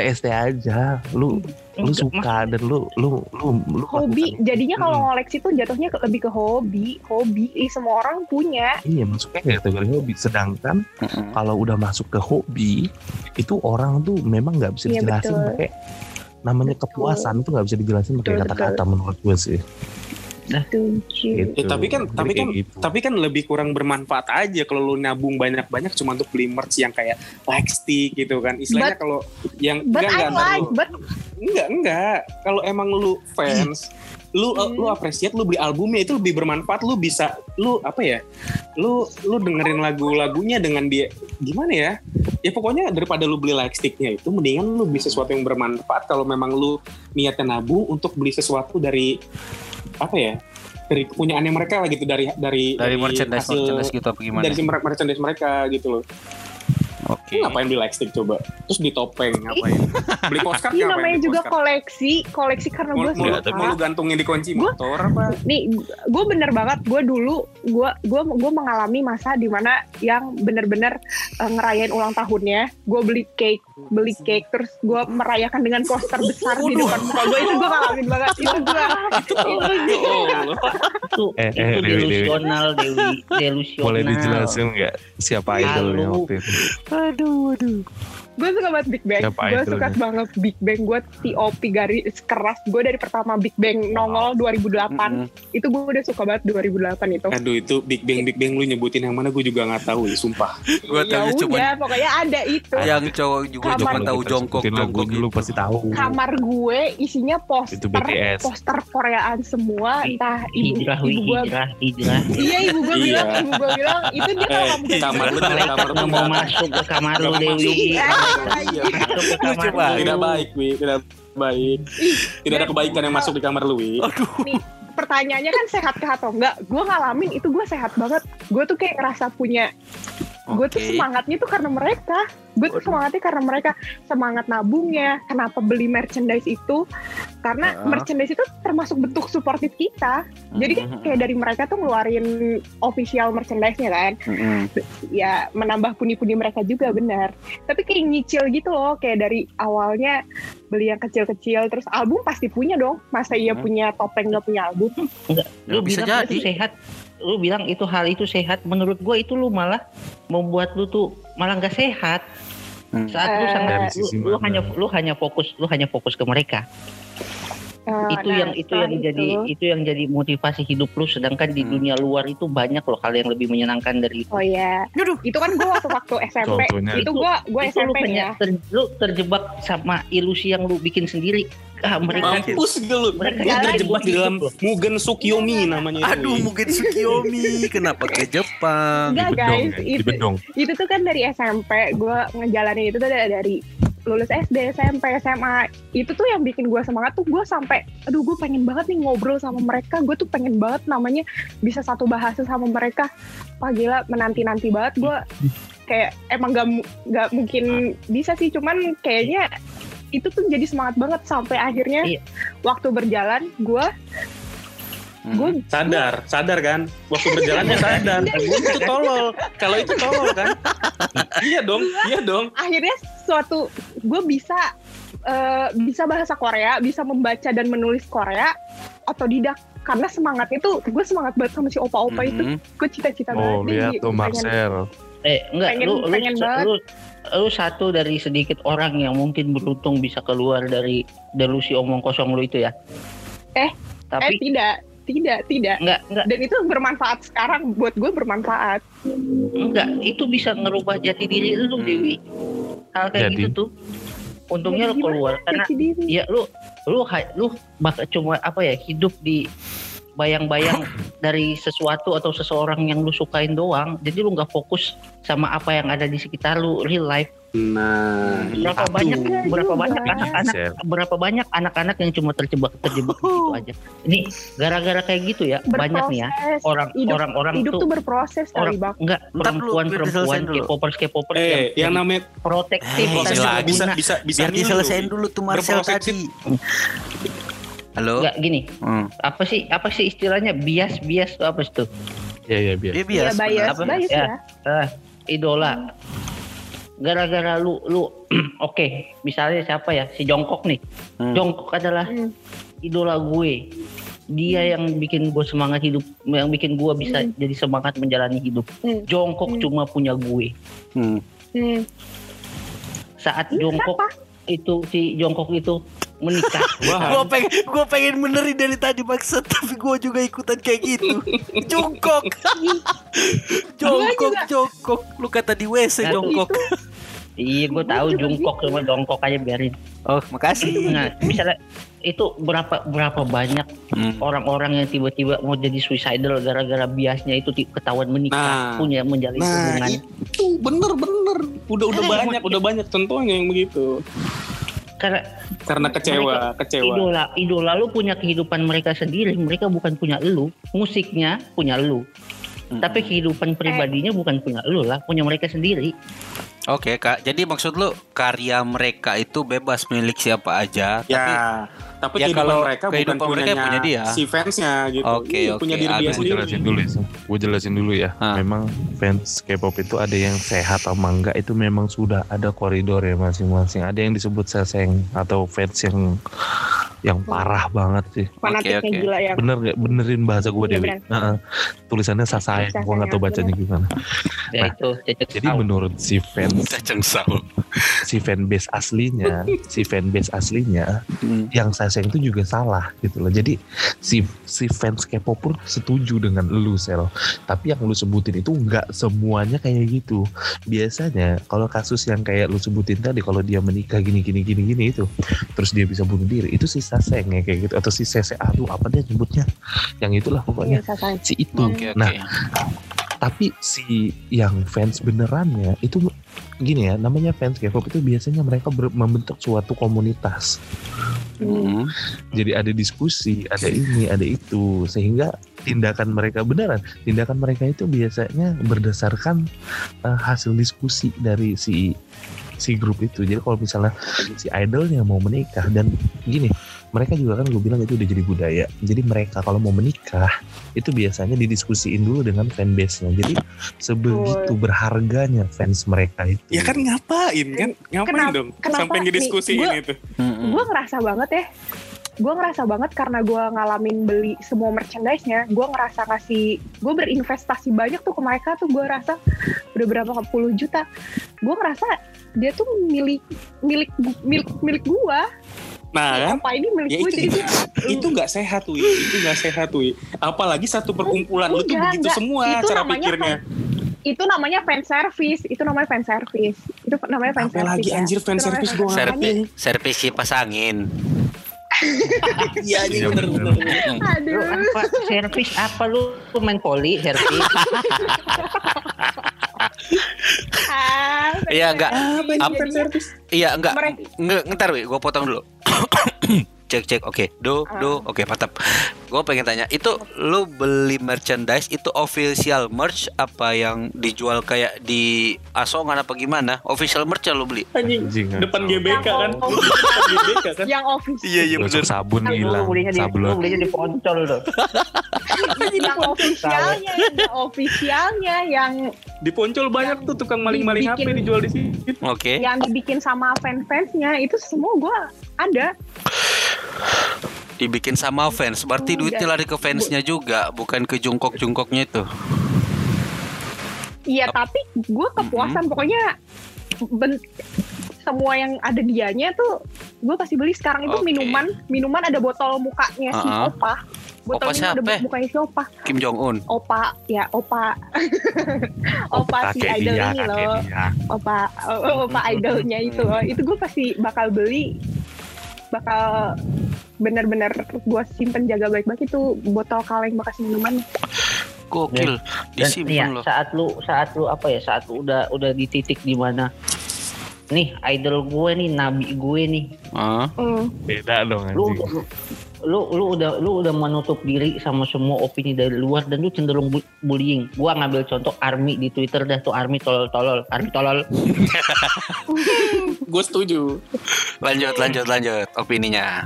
E: TST aja lu lu suka dan lu lu lu lu
F: hobi.
E: melakukan-
F: Jadinya kalau
E: Hmm.
F: ngoleksi tuh jatuhnya ke- lebih ke hobi. Hobi. Ih, semua orang punya.
E: iya masuknya kayak kategori hobi sedangkan
B: Mm-mm.
E: kalau udah masuk ke hobi itu orang tuh memang nggak bisa
F: Iya,
E: dijelasin pakai namanya
F: Betul.
E: kepuasan tuh nggak bisa dijelasin pakai kata-kata menurut gue sih
F: Setuju.
E: Gitu.
D: Ya, tapi kan-
E: Jadi
D: tapi kan-
E: gitu.
D: Tapi kan lebih kurang bermanfaat aja kalau lu nabung banyak-banyak cuma untuk beli merch yang kayak stick gitu kan. Istilahnya kalau yang
F: But
D: enggak
F: I
D: enggak,
F: like,
D: enggak,
F: but
D: enggak enggak. Kalau emang lu fans lu
F: Hmm.
D: lu apresiat lu beli albumnya itu lebih bermanfaat lu bisa lu apa ya lu lu dengerin lagu-lagunya dengan dia gimana ya ya pokoknya daripada lu beli like sticknya itu mendingan lu beli sesuatu yang bermanfaat kalau memang lu niatnya nabung untuk beli sesuatu dari apa ya dari kepunyaannya mereka lah gitu dari dari
B: dari merchandise
D: hasil-
B: merchandise gitu apa gimana?
D: dari merchandise mereka gitu loh
B: oke.
D: Lu ngapain beli like stick coba? Terus di topeng ngapain? Beli postcard
F: ini namanya juga
D: postcard?
F: koleksi. Koleksi karena gue suka.
D: mau lu gantungin di kunci
F: Gua-
D: motor apa?
F: Nih gue bener banget gue dulu gue gue gue mengalami masa di mana yang bener-bener eh, ngerayain ulang tahunnya. Gue beli cake beli cake terus gue merayakan dengan poster besar di depan muka gue itu gue ngalamin banget itu gue itu
D: Oh,
C: itu
E: Eh,
C: itu
E: eh, Dewi.
C: delusional Dewi. Delusional.
E: boleh dijelasin nggak siapa idolnya waktu itu
B: aduh aduh
F: gue suka banget Big Bang. Gue suka
E: idolnya?
F: banget Big Bang. Gue TOP garis keras. Gue dari pertama Big Bang nongol 2008.
B: Mm-mm.
F: Itu gue udah suka banget 2008 itu.
D: Aduh itu Big Bang Big Bang lu nyebutin yang mana gue juga nggak tahu ya sumpah.
B: Gua
F: ya
B: tahu cuma
F: udah, pokoknya ada itu.
B: yang cowok juga
F: Kamar
B: cuma
E: Kalau
B: tahu jongkok jongkok
E: dulu
B: gitu.
E: pasti tahu.
F: Kamar gue isinya poster
E: Itu BTS.
F: poster Koreaan semua. Entah ibu,
C: Hijrah,
F: ibu gue
C: hijrah, hijrah.
F: Iya ibu gue
D: Iya.
F: bilang, ibu gue bilang itu dia kalau
D: Eh, kamar bener kamar
C: Malaikat mau masuk ke kamar lu
D: mau
C: Dewi.
F: Iya,
D: Iya.
B: Lucu banget.
D: Tidak baik, Wi. Tidak baik. Tidak ada kebaikan yang masuk di kamar lu, Wi.
F: nih pertanyaannya kan sehat atau enggak gue ngalamin itu gue sehat banget gue tuh kayak ngerasa punya gue tuh semangatnya tuh karena mereka. Gue tuh semangatnya karena mereka. Semangat nabungnya kenapa beli merchandise itu? Karena
B: Ah.
F: merchandise itu termasuk bentuk suportif kita. Jadi kan kayak dari mereka tuh ngeluarin official merchandise-nya kan.
B: Mm-mm.
F: ya menambah pundi-pundi mereka juga benar. Tapi kayak nyicil gitu loh kayak dari awalnya beli yang kecil-kecil terus album pasti punya dong. Masa iya
B: Hmm.
F: punya topeng nggak punya album?
C: Lu
B: Bisa jadi.
C: sehat. Lu bilang itu hal itu sehat. Menurut gua itu lu malah membuat lu tuh malah nggak sehat.
B: Hmm.
C: Saat lu sangat lu,
E: sisi
C: lu hanya lu hanya fokus lu hanya fokus ke mereka.
F: Eh,
C: itu
F: nah,
C: yang itu yang
F: setelah
C: jadi
F: itu-
C: itu yang jadi motivasi hidup lu sedangkan di
B: Hmm.
C: dunia luar itu banyak loh hal yang lebih menyenangkan dari itu.
F: Oh ya, itu kan gue waktu waktu SMP,
E: Contohnya.
F: itu gue gue
C: itu lu
F: SMP ya.
C: ter- lu terjebak sama ilusi yang lu bikin sendiri. Ah, mereka
D: Mampus gitu lu.
C: Mereka
F: jalan
D: terjebak di dalam Mugen Sukyomi namanya itu.
B: Aduh,
D: Wi.
B: mungkin Sukiomi. Kenapa ke Jepang?
F: Enggak
E: bedong
F: guys,
E: ya,
F: itu itu tuh kan dari SMP gue ngejalanin itu tuh dari lulus SD, SMP, SMA itu tuh yang bikin gue semangat tuh gue sampai aduh gue pengen banget nih ngobrol sama mereka. Gue tuh pengen banget namanya bisa satu bahasa sama mereka. Wah gila menanti nanti banget gue kayak emang gak, gak mungkin bisa sih cuman kayaknya itu tuh jadi semangat banget sampai akhirnya
C: Iya.
F: waktu berjalan gue
B: Hmm.
F: gue
D: Sadar, sadar kan? Waktu berjalannya sadar. itu tolol. Kalau itu tolol kan? iya dong, iya dong.
F: akhirnya suatu gue bisa eh, bisa bahasa Korea, bisa membaca dan menulis Korea otodidak karena semangat itu gue semangat banget sama si opa-opa itu
B: Mhm.
F: gue cita-cita
E: Oh,
F: banget nih,
E: lihat tuh
F: pengen-
E: Marcel.
C: Eh enggak
F: Pengen-
C: lu lu,
F: pengen banget.
C: lu lu satu dari sedikit orang yang mungkin beruntung bisa keluar dari delusi omong kosong lu itu ya.
F: Eh,
C: tapi
F: eh tidak tidak tidak
C: enggak enggak
F: dan itu bermanfaat sekarang buat gue bermanfaat
C: enggak itu bisa ngerubah jati diri lu
B: Hmm.
C: Dewi. Hal kayak
E: Jadi?
C: gitu tuh. Untungnya lu
F: Gimana
C: keluar karena ya lu lu lu bak cuma apa ya hidup di bayang-bayang dari sesuatu atau seseorang yang lu sukain doang jadi lu nggak fokus sama apa yang ada di sekitar lu real life
D: Nah,
C: berapa
D: itu.
C: banyak
F: Iya
C: berapa banyak anak-anak
E: Marcel.
C: berapa banyak anak-anak yang cuma terjebak terjebak di situ aja ini gara-gara kayak gitu ya banyak nih ya
F: Berproses.
C: orang
F: hidup,
C: orang-orang
F: hidup
C: tuh
F: tuh berproses kali
C: orang
F: bang
C: enggak perempuan
B: biar
C: perempuan. K-popers K-popers
D: Eh, yang
C: yang
D: namanya
C: protektif
B: Eh,
D: bisa
C: guna.
D: bisa bisa
B: Biar diselesain
D: lu.
B: dulu tuh Marcel
D: Berproses
B: tadi. Halo?
C: enggak gini
B: Hmm.
C: apa sih apa sih istilahnya bias bias tuh apa sih tuh
E: Iya, iya.
B: Dia
F: Iya
B: bias.
F: bias
C: Apa?
F: bias
C: Ya.
F: ya
C: ah, idola gara-gara lu lu oke misalnya siapa ya si Jongkok nih
B: Hmm.
C: Jongkok adalah
F: Hmm.
C: idola gue dia yang bikin gue semangat hidup yang bikin gue bisa
F: Hmm.
C: jadi semangat menjalani hidup
F: Hmm.
C: Jongkok
F: Hmm.
C: cuma punya gue
B: Hmm.
F: Hmm.
C: saat
F: Ini
C: Jongkok
F: kenapa?
C: itu si Jongkok itu menikah
B: Gue pengen, gue pengen benerin dari tadi maksud, tapi gue juga ikutan kayak gitu. Jongkok, jongkok, jongkok. Lu kata di WC jongkok.
C: iya gue
F: Gua
C: tahu Jongkok cuma Jongkok aja biarin
B: Oh, makasih.
C: nah misalnya itu berapa berapa banyak
B: Hmm.
C: orang-orang yang tiba-tiba mau jadi suicidal gara-gara biasnya itu ketahuan menikah
D: Nah.
C: punya menjalin
D: Nah,
C: hubungan
D: itu bener bener. Udah udah
C: Eh,
D: banyak, udah banyak contohnya yang begitu.
C: Karena
D: Karena kecewa, kecewa.
C: idola idola lu punya kehidupan mereka sendiri mereka bukan punya lu. Musiknya punya lu.
B: Hmm.
C: tapi kehidupan pribadinya bukan punya lu lah punya mereka sendiri.
B: Oke kak, jadi maksud lu karya mereka itu bebas milik siapa aja,
D: Ya, tapi
B: Ya,
D: kehidupan
B: kalau
D: mereka bukan
B: kehidupan mereka
D: punyanya
B: punya dia.
D: si fansnya gitu.
B: Oke,
D: Iya,
B: oke.
D: Punya diri dia sendiri.
E: jelasin dulu ya. Gue jelasin dulu ya.
B: Ah.
E: Memang fans K-pop itu ada yang sehat atau enggak itu memang sudah ada koridor ya masing-masing. Ada yang disebut seseng atau fans yang yang parah banget sih.
F: fanatiknya
B: oke.
F: gila yang
E: Bener nggak? Benerin bahasa gue
F: Iya,
E: Dewi. Heeh. Tulisannya Sasai. Gue nggak tahu bacanya gimana.
C: Ya
E: Nah,
C: itu cecek
E: Jadi menurut si fans si fanbase aslinya, si fanbase aslinya
B: Hmm.
E: yang Saseng itu juga salah gitu loh. Jadi si si fans K-pop pun setuju dengan lu sel. Tapi yang lu sebutin itu nggak semuanya kayak gitu. Biasanya kalau kasus yang kayak lu sebutin tadi kalau dia menikah gini gini gini gini itu terus dia bisa bunuh diri itu si Saseng ya kayak gitu atau si Sese aduh apa dia nyebutnya yang itulah
F: Iya,
E: pokoknya
F: Sasai.
E: si itu.
B: Oke oke.
E: Nah, tapi si yang fans benerannya itu gini ya namanya fans K-pop itu biasanya mereka ber- membentuk suatu komunitas
B: Hmm.
E: jadi ada diskusi ada ini ada itu. Sehingga tindakan mereka beneran tindakan mereka itu biasanya berdasarkan eh, hasil diskusi dari si si grup itu. Jadi kalau misalnya si idolnya mau menikah dan gini mereka juga kan gue bilang itu udah jadi budaya jadi mereka kalau mau menikah itu biasanya didiskusiin dulu dengan fanbase-nya jadi sebegitu berharganya fans mereka itu
D: Ya kan ngapain kan? Ngapain
F: Kenapa-
D: dong?
F: kenapa
D: Sampai
F: nih?
D: ngediskusiin
F: Gua-
D: itu.
F: Gue ngerasa banget ya gue ngerasa banget karena gue ngalamin beli semua merchandise-nya gue ngerasa kasih gue berinvestasi banyak tuh ke mereka tuh gue rasa udah berapa puluh juta gue ngerasa dia tuh milik milik milik milik gue
D: Nah kan?
F: apa ini milik
D: Ya
F: gue
D: itu
F: jadi
D: itu, itu nggak sehat Wi. Itu nggak sehat Wi. Apalagi satu perkumpulan lu tuh begitu
F: enggak.
D: semua
F: Itu
D: cara
F: namanya
D: pikirnya.
F: itu namanya fan service itu namanya fan service itu namanya fan service
D: lagi
F: ya.
D: anjir fan
F: Itu
D: service
F: fan
D: gua nggak
B: Servis servis kipas angin.
D: Iya anjing
E: Iya,
D: bener
E: bener.
D: bener.
C: Lu
F: aduh
C: apa servis apa lu Lu main poli servis
B: Iya enggak.
D: Service?
B: Iya enggak. Enggak, ntar gue potong dulu. cek cek. Oke. Do do. Oke mantap gue pengen tanya itu lu beli merchandise itu official merch apa yang dijual kayak di asongan apa gimana official merch lu beli
D: Anjing.
E: Anjing,
D: Depan GBK kan?
F: Oh.
D: GBK kan?
F: yang official
B: iya iya
E: Gosok sabun hilang sablon
C: belinya di poncol tuh
F: yang officialnya yang officialnya yang
D: Di Poncol banyak tuh tukang maling-maling HP dijual di situ.
B: oke
F: yang dibikin sama fan-fansnya itu semua gue ada
B: dibikin sama fans. Berarti duitnya lari ke fansnya juga bukan ke jungkok jungkoknya itu.
F: Iya tapi gue kepuasan. Pokoknya ben- semua yang ada dianya tuh gue pasti beli. Sekarang itu
B: Oke.
F: minuman. Minuman ada botol mukanya si
B: Uh-uh.
F: opa. Botol
B: Opa
F: minum ada
B: siapa?
F: mukanya si opa.
B: Kim Jong Un
F: opa ya opa. Opa si
E: kakek
F: idol
E: dia
F: ini loh.
E: dia.
F: Opa oh, opa idolnya itu loh. Itu gue pasti bakal beli bakal bener-bener gue simpen jaga baik-baik itu botol kaleng bekas minuman.
B: Gokil. Disimpan
C: iya
B: loh.
C: saat lu saat lu apa ya saat lu udah udah di titik di mana nih idol gue nih nabi gue nih.
B: Ah,
F: Hmm.
E: beda dong
C: lu
E: anjing.
C: lu lu, lu udah lu udah menutup diri sama semua opini dari luar dan lu cenderung bu- bullying. Gua ngambil contoh army di twitter dah tuh army tolol tolol army tolol.
D: Gue setuju.
B: lanjut lanjut lanjut opininya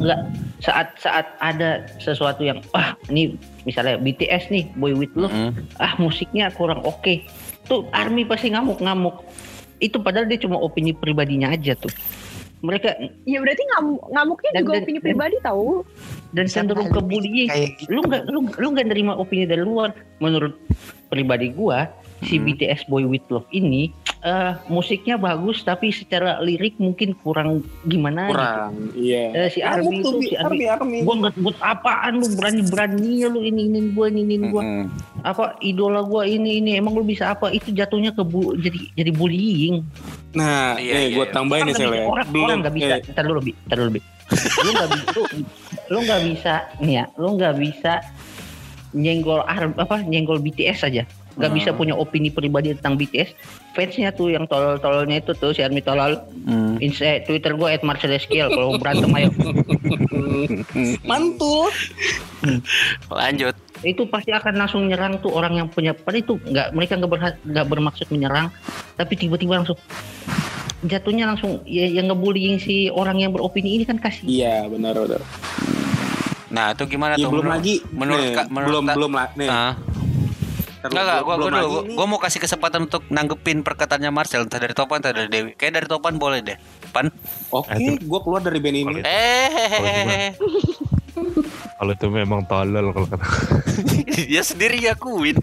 C: enggak saat saat ada sesuatu yang wah ini misalnya BTS nih Boy With Love
B: Mm.
C: ah musiknya kurang oke. Tuh army pasti ngamuk-ngamuk itu padahal dia cuma opini pribadinya aja tuh. Mereka
F: ya berarti ngam- ngamuknya
C: Dan-
F: juga
C: dan-
F: opini
C: dan-
F: pribadi tahu
C: dan cenderung ke bullying.
E: gitu?
C: Lu nggak lu lu nggak nerima opini dari luar. Menurut pribadi gua si
B: Hmm.
C: BTS Boy With Love ini eh, musiknya bagus tapi secara lirik mungkin kurang gimana gitu.
D: Kurang. Iya.
C: Eh, si Army itu si Army
D: Army,
C: gua nggak buat apaan lu berani berani lu ini ini gua ini ini gua
B: Mm-mm.
C: apa idola gua ini ini emang lu bisa apa itu jatuhnya ke bu, jadi jadi bullying
D: Nah,
B: Iya,
D: eh,
B: iya,
D: gue
B: iya.
D: tambahin nih
C: nggak
D: Sel
C: bisa,
D: ya.
C: orang orang nggak bisa
D: eh,
C: ntar dulu lebih ntar dulu lebih lu nggak bisa lu, lu nggak bisa nih ya lu nggak bisa nyenggol ar- apa nyenggol BTS aja nggak
B: Hmm.
C: bisa punya opini pribadi tentang BTS fansnya tuh yang tolol-tololnya itu tuh si Army tolol
B: Mm.
C: Insta Twitter gue at Marcelesquiel kalau berantem ayo
D: mantul.
B: lanjut
C: itu pasti akan langsung nyerang tuh orang yang punya padahal itu nggak mereka nggak berha- nggak bermaksud menyerang tapi tiba-tiba langsung jatuhnya langsung ya, yang ngebullying si orang yang beropini ini kan kasih
D: Iya, benar benar.
B: nah itu gimana
D: Iya
B: tuh
D: belum
B: menurut-
D: lagi.
B: menurut
D: nih,
B: Kak- menurut
D: belum
B: Kak-
D: belum lah. Nih.
B: Ah. Enggak, gua, gua dulu. Gua, gua mau kasih kesempatan untuk nanggepin perkataannya Marcel entah dari Topan entah dari Dewi. Kayak dari Topan boleh deh. Pan.
D: Oke,
E: Itu-
D: gue keluar dari band ini.
B: Eh,
E: Kalau itu memang tolol kalau kata.
B: dia sendiri yakuin.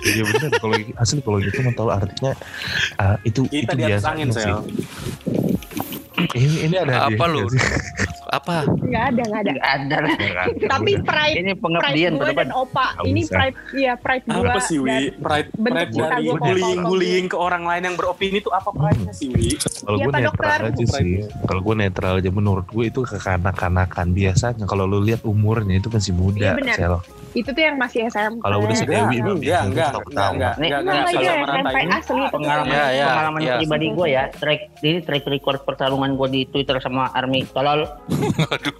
E: Iya benar kalau asli kalau gitu memang tolol artinya ah, itu
D: Kita
E: itu biasa
D: angin,
E: sih.
D: Sel.
E: Ini ini ada
B: Apa lu? Apa?
F: Nggak ada, nggak ada.
C: Nggak ada lah.
E: Nggak ada,
F: Tapi pride,
C: Ini
F: pride
C: pengabdian
F: gue
C: ke depan.
F: dan Opa.
E: Nggak
F: Ini
E: bisa.
F: pride, iya pride gue.
D: Apa sih, Wi?
F: dan
D: Pride, pride dari
F: gue ke
D: bullying, bullying ke orang lain yang beropini itu apa pride-nya sih, Wi?
E: Kalau
F: Iya,
E: gue netral
F: Dokter.
E: aja sih. Kalau gue netral aja menurut gue itu kekanak-kanakan biasanya. Kalau lu lihat umurnya itu masih muda,
F: benar.
E: Sel.
F: Itu tuh yang masih SMP.
E: Kalau udah
D: Enggak,
E: Dewi,
D: enggak, enggak, enggak, enggak, enggak,
F: Enggak
D: enggak.
F: SMP asli.
C: pengalaman
B: Ya, ya,
C: pengalaman
B: ya.
C: pribadi gue ya track ini track record pertarungan gue di Twitter sama Army tolol
B: Aduh,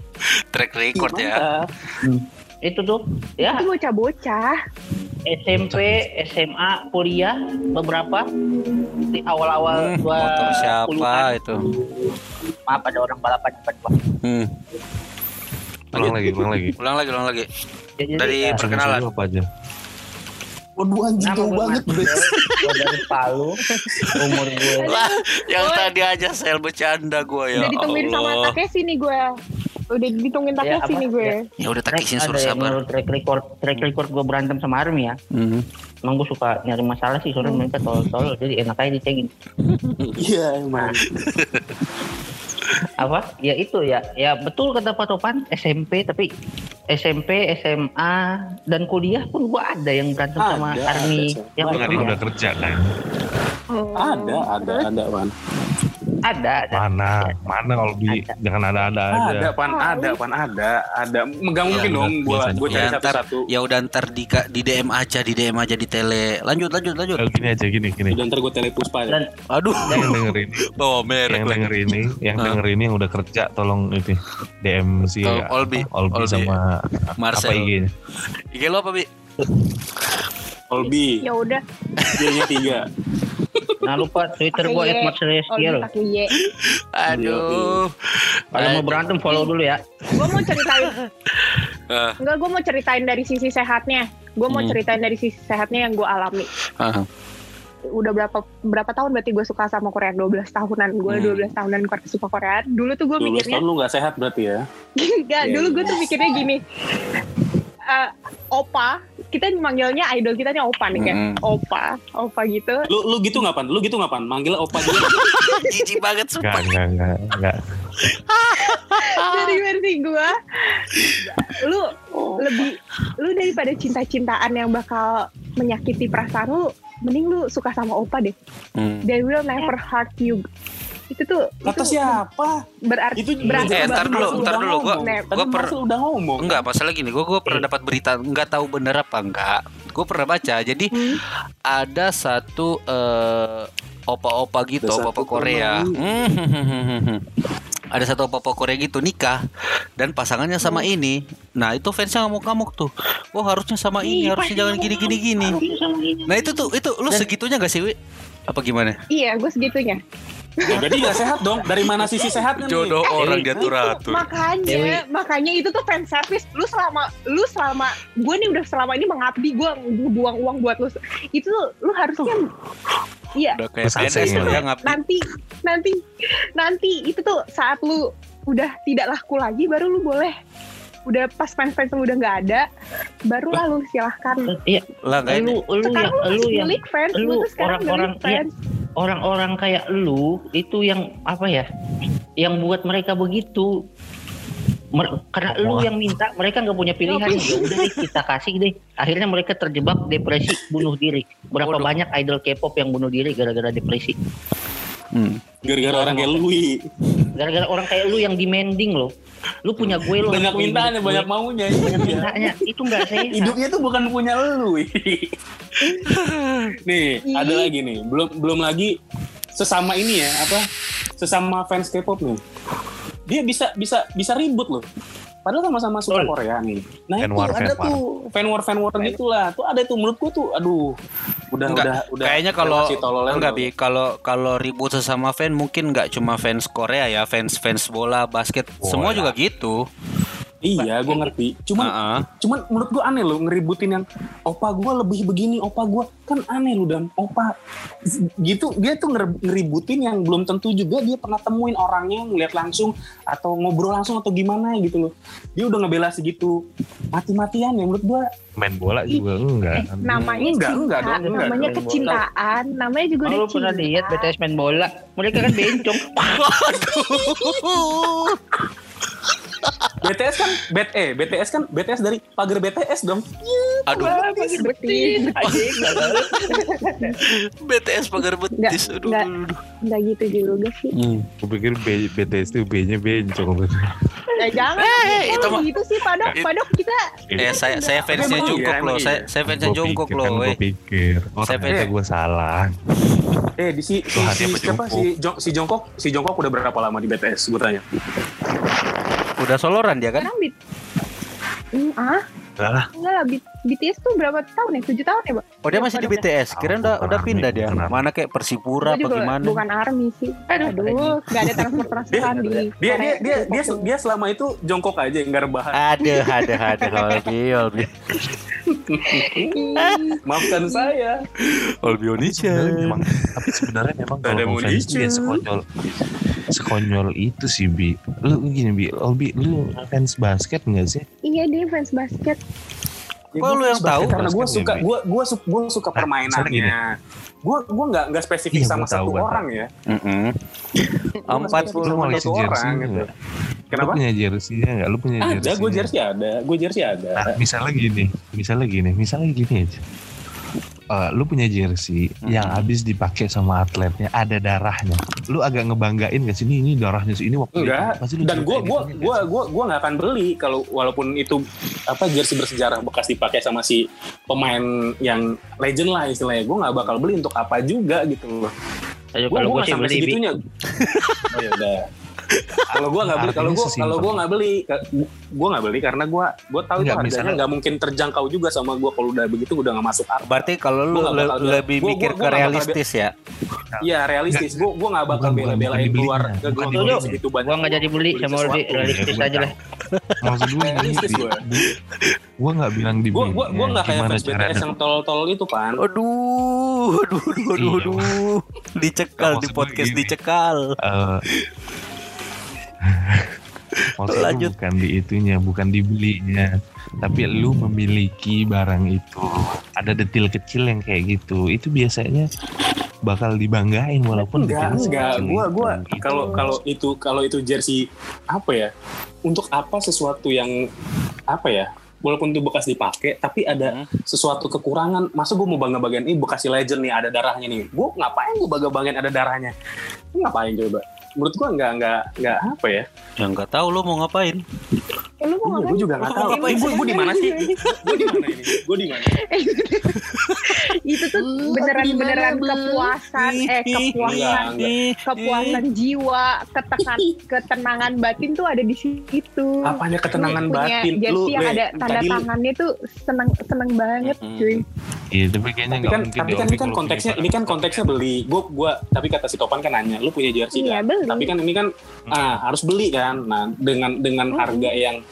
B: track record ya.
D: Mantap.
C: itu tuh ya
F: Itu bocah-bocah.
C: SMP SMA kuliah beberapa di awal-awal
B: Hmm, motor siapa itu?
C: maaf ada orang balapan depan gua
B: Hmm.
E: Ulang lagi, ulang lagi.
B: Ulang lagi, ulang lagi.
C: Jadi,
B: Dari
C: ya,
B: perkenalan.
E: Apa aja?
D: Waduh anjing jauh
C: gue
D: banget.
C: Gua dari Palu umur gue
B: Lah, yang
F: Woy.
B: tadi aja sel bercanda gue ya.
F: Udah ditungguin sama. Takeshi nih gue. Udah ditungguin
C: Ya,
F: Takeshi
C: apa?
F: nih gue.
B: Ya udah
C: track
B: takisin
C: ada
B: suruh sabar.
C: menurut track record track record gue berantem sama Army ya
B: Hmm.
C: emang gue suka nyari masalah sih soalnya mereka tolol-tolol jadi enak aja dicengin
D: Iya, emang.
C: apa? Ya itu ya. Ya betul kata Pak Topan SMP tapi SMP SMA dan kuliah pun gua ada yang berantem
D: Ada,
C: sama Army yang
E: udah kerja kan?
D: Ada, ada, ada, Wan.
C: Ada ada
E: Mana? Mana kalau di
C: Ada.
E: jangan ada-ada aja.
D: Ada, Pan, ada, Pan, ada, ada. Mungkin
E: Ya,
D: dong gua cari
B: Ya, ntar,
D: satu-satu.
B: ya udah ntar di, di DM aja, di DM aja di tele. Lanjut, lanjut, lanjut.
E: Eh, gini aja gini gini.
D: Udah ntar gua telepuspa ya.
C: dan
B: Aduh,
E: Yang denger ini,
B: bawa merek
E: yang denger ini, yang denger ini yang udah kerja tolong itu DM si
B: Olbi.
E: Olbi, sama
B: Marcel.
E: apa IG-nya.
B: IG lo apa, Bi?
D: Olbi,
F: Ya udah.
D: dia-nya tiga.
C: nah lupa Twitter gua
F: Pakai Y.
C: @marcelestiel
F: Oh, pakai Y.
B: Aduh.
C: kalau mau berantem follow dulu ya
F: Gue mau ceritain.
B: Ah.
F: Enggak, gue mau ceritain dari sisi sehatnya. Gue mau
B: Hmm.
F: ceritain dari sisi sehatnya yang gue alami.
B: Ah.
F: Udah berapa berapa tahun berarti gue suka sama Korea? 12 tahunan. Gue
B: Hmm.
F: 12 tahunan suka Korea. Dulu tuh gue
D: 12
F: mikirnya
D: tahun lu gak sehat berarti ya.
F: Enggak,
D: Iya,
F: dulu
D: iya.
F: gue tuh mikirnya gini. Eh, opa, kita manggilnya idol kita nih opa nih kan.
B: Mm.
F: Opa, opa gitu.
D: Lu lu gitu nggak pan? Lu gitu nggak pan? Manggil opa juga.
B: Jijik banget sumpah.
E: enggak, enggak, enggak.
F: Dari versi gue, lu lebih, lu daripada cinta-cintaan yang bakal menyakiti perasaan lu, mending lu suka sama opa deh.
B: Hmm.
F: They will never hurt you. Itu tuh
D: Kata
F: itu
D: siapa?
F: berarti
D: Itu
F: berarti
B: Eh, ntar dulu, ntar dulu. Gua,
F: Nek,
B: gua per,
D: udah ngomong.
B: enggak masalah gini. Gua, gua pernah dapat berita, enggak tahu bener apa enggak. Gue pernah baca. Jadi
F: Hmm.
B: ada satu eh, opa-opa gitu, opa-opa Korea. Hmm. ada satu opa-opa Korea gitu nikah dan pasangannya sama ini. Nah itu fansnya ngamuk-ngamuk tuh. Oh harusnya sama ini,
C: Ih,
B: harusnya jangan gini-gini gini.
C: Harusnya sama ini.
B: Nah itu tuh, itu lu
C: Dan-
B: segitunya gak sih Wi? Apa gimana?
F: Iya, gue segitunya.
D: Ya, berarti gak sehat dong. Dari mana sisi sehatnya nih?
B: Jodoh orang
C: Dewi.
B: diatur-atur.
F: Makanya,
C: Dewi.
F: makanya itu tuh fan service. Lu selama, lu selama, gue nih udah selama ini mengabdi, gue buang uang buat lu. Itu lu harusnya, iya.
B: Udah kayak PNS
E: ya.
B: ya ngabdi.
F: Nanti, nanti, nanti itu tuh saat lu udah tidak laku lagi, baru lu boleh. Udah pas fans-fans lu udah nggak ada, baru lah lu silahkan.
C: Iya,
B: Lah ini.
C: lu lu
F: Sekarang
C: yang
F: lu
C: lu yang
F: milik fans, lu
C: lu
F: tuh sekarang
C: orang-orang-
F: milik fans.
C: orang-orang kayak lu itu yang apa ya? Yang buat mereka begitu. Mer- karena lu yang minta, mereka nggak punya pilihan. Ya udah deh, kita kasih deh. Akhirnya mereka terjebak depresi, bunuh diri. Berapa
B: Waduh.
C: banyak idol K-pop yang bunuh diri gara-gara depresi?
B: Hmm.
D: Gara-gara orang kayak Lui.
C: Gara-gara orang kayak lu yang demanding loh. Lu punya gue lo.
D: Banyak banyak maunya.
C: banyak
D: Iya.
C: mintanya. Itu nggak sehat.
D: Hidupnya tuh bukan punya lu. nih,
F: Ih.
D: ada lagi nih. Belum belum lagi sesama ini ya, apa? Sesama fans K-pop nih. Dia bisa bisa bisa ribut loh. Padahal sama-sama suka
C: Betul.
D: Korea nih. Nah
E: Fan
D: itu
E: war,
D: ada
E: fan war.
D: tuh fan war fan war gitulah. Tuh ada tuh menurut gua tuh aduh udah
B: Enggak,
D: udah udah
B: Kayaknya kalau enggak bi kalau kalau ribut sesama fan mungkin nggak cuma fans Korea ya, fans fans bola, basket,
E: Bola.
B: semua juga gitu.
D: Iya, gue ngerti. Cuman
B: Heeh.
D: cuman menurut gue aneh loh ngeributin yang opa gue lebih begini, opa gue kan aneh loh dan opa gitu dia tuh nger- ngeributin yang belum tentu juga dia pernah temuin orangnya ngeliat langsung atau ngobrol langsung atau gimana gitu loh. Dia udah ngebela segitu mati-matian ya menurut gue.
E: Main bola juga enggak.
F: Eh, namanya
D: Enggak,
F: cinta,
D: enggak dong, enggak
F: namanya kecintaan, namanya juga
C: Oh,
F: udah
C: lu pernah
F: cinta.
C: lihat BTS main bola? Mereka kan bencong.
D: BTS kan bet eh BTS kan BTS dari pagar BTS dong.
B: Aduh,
F: Betis, betis.
B: BTS pagar betis.
F: Nggak,
B: Aduh,
F: nggak.
B: aduh,
F: gitu juga sih.
E: Gue pikir B, BTS itu B-nya bencong.
F: Ya jangan.
B: Eh, itu
F: Kalau
B: mah-
F: gitu sih padok,
B: It-
F: padok kita
B: Eh saya saya fansnya
D: iya,
B: Jungkook
D: emang
B: loh.
D: iya.
B: Saya saya fansnya Jungkook
E: pikir,
B: loh.
E: kan
B: weh.
E: gue pikir. Oh
B: Saya
E: ternyata
D: pikir-
E: gue salah.
D: Eh di si si, si
E: apa
D: siapa
E: Jungkook?
D: si Jong, si Jongkok si Jongkok udah berapa lama di BTS gue tanya.
B: Udah soloran dia kan?
F: sekarang bit. Hmm, ah,
E: Enggak lah.
F: enggak lah bit- BTS tuh berapa tahun ya? 7 tahun ya, Pak?
B: Oh dia masih di BTS. Kira udah udah pindah dia.
E: army.
B: Mana kayak Persipura apa gimana?
F: bukan army sih. Aduh, enggak ada transfer-transferan di
D: Dia dia dia dia, dia selama itu Jongkok aja nggak rebahan.
B: Ada, ada, ada. Olbi, Olbi.
D: Maafkan saya.
B: Olbi
E: Sebenarnya memang, tapi sebenarnya memang
D: Ada
E: kalau dia sekonyol sekonyol itu sih bi lu gini bi Olbi lu fans basket nggak sih
F: Iya, dia fans basket.
D: Ya,
B: Kok
D: gua
B: lu yang tahu?
D: Karena gue
E: Basket
D: suka gue gue su- gue suka permainannya. Gue gue nggak nggak spesifik
E: Iya,
D: sama satu orang ya.
B: Empat
D: sama
E: mau
D: satu orang gitu. Kenapa?
E: lu punya jersey ya nggak lu punya jersey
D: Ada, gue jersey ada, gue jersey ada.
E: Nah, misalnya gini, misalnya gini, misalnya gini aja. Eh, lu punya jersey
B: Hmm.
E: yang habis dipakai sama atletnya ada darahnya. Lu agak ngebanggain gak sih ini ini darahnya sih ini waktu
D: Enggak.
E: itu. Pasti lu
D: Dan gue gue gue gue gue nggak akan beli kalau walaupun itu apa jersey bersejarah bekas dipakai sama si pemain yang legend lah istilahnya. Gue nggak bakal beli untuk apa juga gitu loh.
C: Ayo
D: Gue
C: kalau
D: gue
C: sih
D: sampai
C: beli
D: segitunya. Oh ya udah. Kalau gue nggak beli, kalau gue kalau gue nggak beli, gue nggak beli karena gue gue tahu itu
E: Enggak,
D: harganya nggak mungkin terjangkau juga sama gue kalau udah begitu udah nggak masuk akal.
B: Berarti kalau lu le- lebih
D: gua-
B: mikir
D: gua-
B: ke realistis ya.
D: Iya realistis. Gue gue nggak bakal bela-belain keluar ke gue segitu banyak.
C: Gua nggak jadi beli sama. Olbi, realistis
E: gua
C: aja lah.
E: Maksud gue
D: Realistis
E: Bi.
D: gua.
E: Gua nggak bilang di
D: Gue gue gue nggak kayak fans BTS yang tol-tol itu kan.
B: Aduh, aduh, aduh, aduh,
E: Iya.
B: aduh. Dicekal di podcast dicekal.
E: Maksud gue
B: Lanjut.
E: bukan di itunya, bukan dibelinya, tapi lu memiliki barang itu. Ada detil kecil yang kayak gitu. Itu biasanya bakal dibanggain walaupun
D: Enggak, enggak.
E: sekecil
D: Gua
E: itu.
D: gua
E: Gitu.
D: kalau kalau itu kalau itu jersey apa ya? Untuk apa sesuatu yang apa ya? Walaupun itu bekas dipakai, tapi ada
B: Hmm.
D: sesuatu kekurangan. Masa gue mau bangga bagian ini bekas si legend nih, ada darahnya nih. Gue ngapain gue bangga bagian ada darahnya? Gua ngapain coba? Menurut gue nggak nggak nggak apa ya?
B: Ya nggak tahu lu mau ngapain.
F: Eh, lu mau
D: Iya,
F: ngapain?
D: gue juga nggak tahu.
B: Mau ngapain?
D: Gue gue di mana sih? Gue di mana ini? Gue di mana?
F: itu tuh beneran beneran kepuasan eh kepuasan kepuasan jiwa ketekan ketenangan batin tuh ada di situ.
D: Apanya ketenangan batin? Lu,
F: yang
D: Le,
F: ada tanda tangannya tuh seneng seneng banget cuy.
E: Iya, tapi kayaknya
D: tapi
E: nggak
D: kan
E: mungkin
D: tapi
E: deh,
D: kan ini kan konteksnya
E: punya
D: ini kan konteksnya beli. Gua gua tapi kata si Topan kan nanya lu punya jersey
F: iya
D: kan
F: beli.
D: Tapi kan ini kan ah harus beli kan. Nah dengan dengan harga yang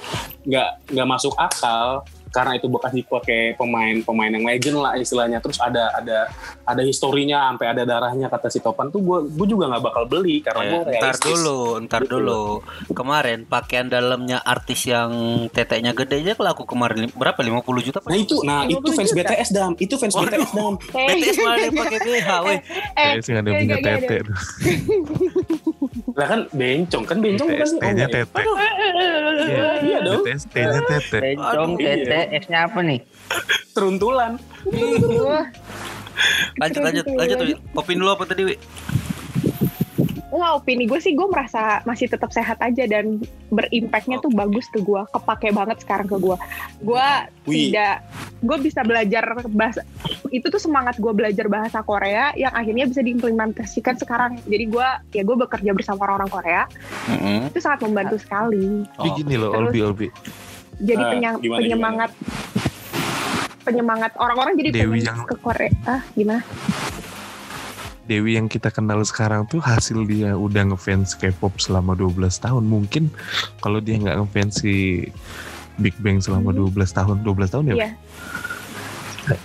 D: nggak nggak masuk akal karena itu bekas dipakai pemain-pemain yang legend lah istilahnya terus ada ada ada historinya sampai ada darahnya kata si Topan tuh gua gua juga nggak bakal beli karena
B: Eh,
D: gua
B: ntar dulu, ntar
D: Gitu
B: dulu. Kemarin pakaian dalamnya artis yang teteknya gede aja laku kemarin lim- berapa? 50 juta?
D: nah itu nah
F: 50
D: itu fans
F: juta.
D: BTS dam itu fans
B: Waduh.
D: BTS dam
F: eh,
B: BTS malah yang pakai BH, weh.
F: eh
E: sih nggak ada punya tete.
D: lah kan bencong kan bencong bukan sih
E: BTS-nya
D: Oh,
E: tete.
D: iya dong
E: BTS-nya tete.
C: Bencong,
D: iya.
C: tete, S-nya apa nih?
D: teruntulan
F: Wah,
B: Lanjut, lanjut, lanjut. Wi. Opini lu apa tadi, Wi?
F: Wah, opini gue sih gue merasa masih tetap sehat aja dan berimpactnya tuh bagus ke gue, kepake banget sekarang ke gue. Gue tidak, gue bisa belajar bahasa, itu tuh semangat gue belajar bahasa Korea yang akhirnya bisa diimplementasikan sekarang. Jadi gue, ya gue bekerja bersama orang-orang Korea,
B: Mm-mm.
F: itu sangat membantu sekali.
E: Tapi gini loh,
F: Terus-
E: Olbi, Olbi.
F: Jadi
D: Ah,
F: penyang-
D: gimana,
F: penyemangat, penyemangat orang-orang jadi
E: Dewi
F: pengen
E: yang-
F: ke Korea. Ah, gimana?
E: Dewi yang kita kenal sekarang tuh hasil dia udah ngefans K-pop selama 12 tahun. Mungkin kalau dia nggak ngefans si Big Bang selama 12 tahun, 12 tahun ya.
F: Iya.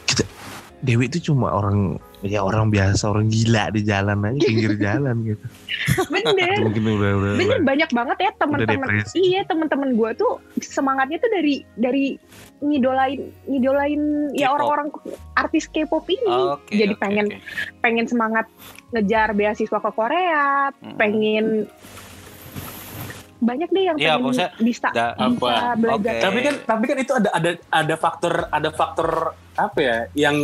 E: Kita Dewi itu cuma orang ya orang biasa, orang gila di jalan aja pinggir jalan gitu.
F: bener
E: Mungkin udah udah,
F: bener banyak banget ya teman-teman iya teman-teman gue tuh semangatnya tuh dari dari ngidolain ngidolain ya orang-orang artis K-pop ini
B: Oke.
F: jadi
B: oke,
F: pengen
B: oke.
F: pengen semangat ngejar beasiswa ke Korea
B: Mm.
F: pengen banyak deh yang
B: Iya,
F: pengen
B: maksudnya
F: bisa
B: da-
F: bisa
D: apa?
F: belajar
B: Oke.
D: Tapi kan tapi kan itu ada ada ada faktor ada faktor apa ya yang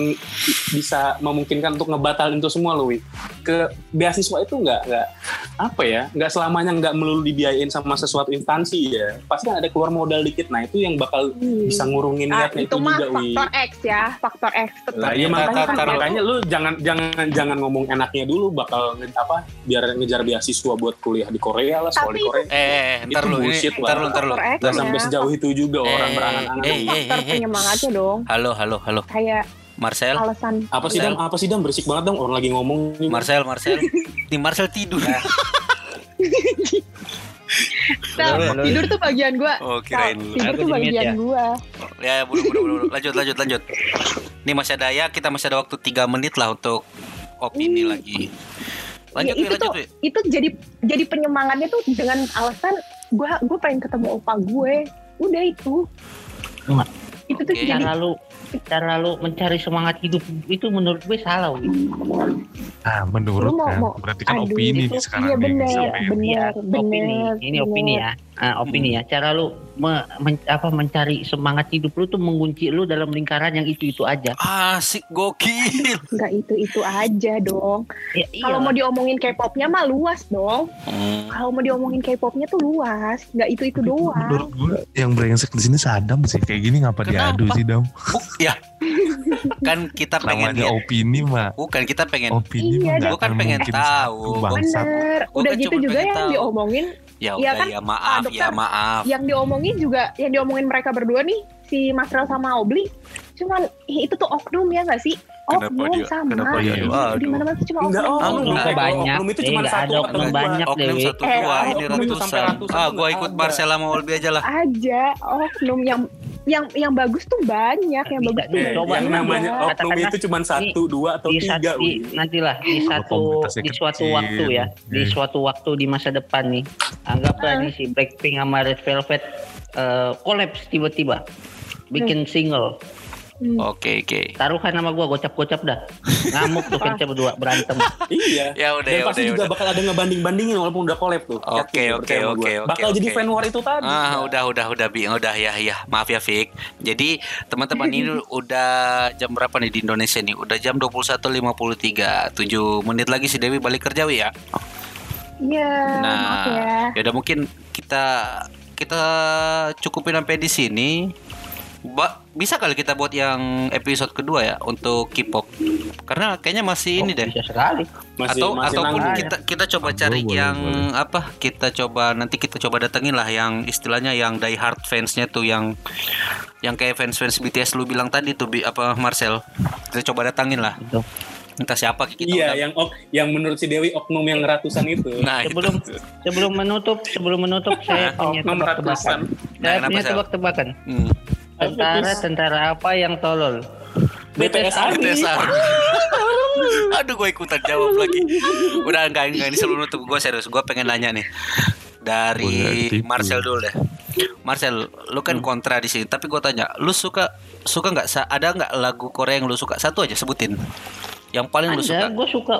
D: bisa memungkinkan untuk ngebatalin itu semua loh Wi. Ke beasiswa itu nggak nggak apa ya nggak selamanya nggak melulu dibiayain sama sesuatu instansi ya. Pasti kan ada keluar modal dikit. Nah itu yang bakal
F: Hmm.
D: bisa ngurungin
F: Ah,
D: niatnya
F: itu
D: itu,
F: mah
D: juga Wi.
F: faktor X ya faktor X
D: Lah iya
B: Tar-
D: makanya,
B: tar-
D: makanya lu jangan jangan jangan ngomong enaknya dulu bakal apa biar ngejar beasiswa buat kuliah di Korea lah soal
F: Tapi
D: di Korea.
B: Eh, eh, ntar
D: Itu
B: lu ini,
D: bullshit
B: ntar lu,
D: lah.
B: ntar lu.
D: Gak
F: ya.
D: sampai sejauh itu juga orang
B: Eh,
D: berangan-angan.
B: eh, eh, eh, eh.
F: penyemangatnya dong
B: Halo, halo, halo.
F: Kayak
B: Marcel,
F: alasan
D: Apa sih. Dam? Apa sih Dam? Berisik banget dong orang lagi ngomong. juga.
B: Marcel, Marcel. Nih Marcel tidur.
F: Nah,
C: halo.
F: tidur tuh bagian gua
B: Oh, kirain lu.
F: tidur
C: Aku
F: tuh
C: di
F: bagian
C: ya?
F: gua
B: Ya, ya, buru, buru, buru. Lanjut, lanjut, lanjut. Nih masih ada ya, kita masih ada waktu 3 menit lah untuk opini
F: Hmm.
B: lagi. Lanjut,
F: ya, itu
B: lanjut,
F: tuh
B: Wi.
F: itu jadi jadi penyemangatnya tuh dengan alasan gue gue pengen ketemu opa gue udah itu
C: Enggak.
F: itu tuh
B: Oke.
F: jadi
C: cara cara lu mencari semangat hidup itu menurut gue salah Wi.
E: Ah, menurut
F: Lu mau-
E: kan,
F: mau-
E: berarti kan
F: aduh,
E: opini
C: itu-
E: nih sekarang
F: iya
E: nih,
F: bener
E: sampai-
F: bener
C: Iya,
F: bener
C: opini ini
F: bener.
C: opini ya Ah, opini ya cara lu me- men- apa mencari semangat hidup lu tuh mengunci lu dalam lingkaran yang itu itu aja
B: Asik gokil.
F: nggak itu itu aja dong
C: ya,
F: kalau mau diomongin K-popnya mah luas dong
B: Hmm.
F: kalau mau diomongin K-popnya tuh luas nggak itu itu doang
E: Menurut gue yang brengsek di sini Sadam sih kayak gini ngapa
B: Kenapa?
E: diadu sih Dam?
B: Ya. kan kita pengen
E: Namanya opini mah.
B: Bukan kita pengen
E: Opini
F: Iya,
E: mah nggak
B: gua kan pengen tahu.
F: bener
B: Gua
F: udah
B: kan
F: gitu juga yang
B: tahu.
F: diomongin
B: ya
F: Iya
B: udah
F: kan,
B: ya maaf ya
F: Dokter?
B: maaf.
F: yang diomongin juga yang diomongin mereka berdua nih si Masrel sama Obli cuman itu tuh oknum ya nggak sih
B: Kenapa
F: oknum
B: dia-
F: sama
B: kenapa dia
F: di,
B: aduh?
F: di mana mana tuh cuma
D: Enggak,
F: oknum
D: oh,
B: oknum.
D: enggak.
C: Oknum banyak.
D: Oknum itu cuma
C: nggak
D: satu
C: oknum
D: dua.
C: banyak.
B: Oknum
C: Dewi.
B: satu
F: Eh,
B: dua ini
D: oknum itu sampai
B: ratusan. Ah, gua ikut. Marcel sama Olbi aja lah.
F: aja oknum yang yang yang bagus tuh banyak yang bagus tuh
C: Coba
D: yang namanya oknum itu cuma satu, dua atau tiga.
C: satu nantilah di satu
E: komunitasnya
C: di suatu waktu ya di suatu waktu di masa depan nih anggaplah
F: Ah.
C: nih si Blackpink sama Red Velvet eh, collapse tiba-tiba bikin single
F: Hmm.
B: Oke, oke.
C: taruhan sama gua gocap-gocap dah ngamuk tuh kita berdua berantem
D: Iya.
B: Ya udah,
D: Dan
B: ya
D: pasti
B: udah, ya
D: juga
B: udah.
D: bakal ada ngebanding-bandingin walaupun udah collab tuh.
B: Oke, oke, oke, oke,
D: Bakal jadi
B: oke.
D: fan war itu tadi.
B: Ah, udah, udah, udah, Bi. Udah, ya, ya. Maaf ya, Fik. Jadi, teman-teman ini udah jam berapa nih di Indonesia nih? Udah jam 21.53. 7 menit lagi si Dewi balik kerja, Wi, ya.
F: Iya,
B: Nah,
F: maaf ya.
B: ya udah mungkin kita kita cukupin sampai di sini. Ba bisa kali kita buat yang episode kedua ya untuk K-pop. Karena kayaknya masih ini
C: Oh,
B: deh.
C: bisa sekali
D: Masih,
B: atau
D: masih
B: ataupun kita kita coba
E: Boleh,
B: cari
E: boleh,
B: yang
E: boleh.
B: apa kita coba nanti kita coba datengin lah yang istilahnya yang die hard fansnya tuh yang yang kayak fans fans BTS lu bilang tadi tuh Bi- apa Marcel kita coba datangin lah entah siapa kita
D: Iya,
B: undang.
D: yang ok, yang menurut si Dewi oknum yang ratusan itu.
B: nah
C: sebelum
B: itu.
C: sebelum menutup sebelum menutup saya punya
D: oknum ratusan.
C: tebak-tebakan
B: Nah,
C: saya punya
B: Sel?
C: tebak-tebakan
B: Hmm.
C: Tentara tentara apa yang tolol?
D: BTS Army.
B: BTS Army. Aduh gue ikutan jawab lagi. Udah enggak, enggak Ini sebelum nutup gue serius. Gue pengen nanya nih. Dari. Marcel dulu deh. Marcel Lu kan kontra di sini Tapi gue tanya Lu suka Suka nggak Ada nggak lagu Korea yang lu suka? Satu aja sebutin Yang paling lu suka?
C: ada gue suka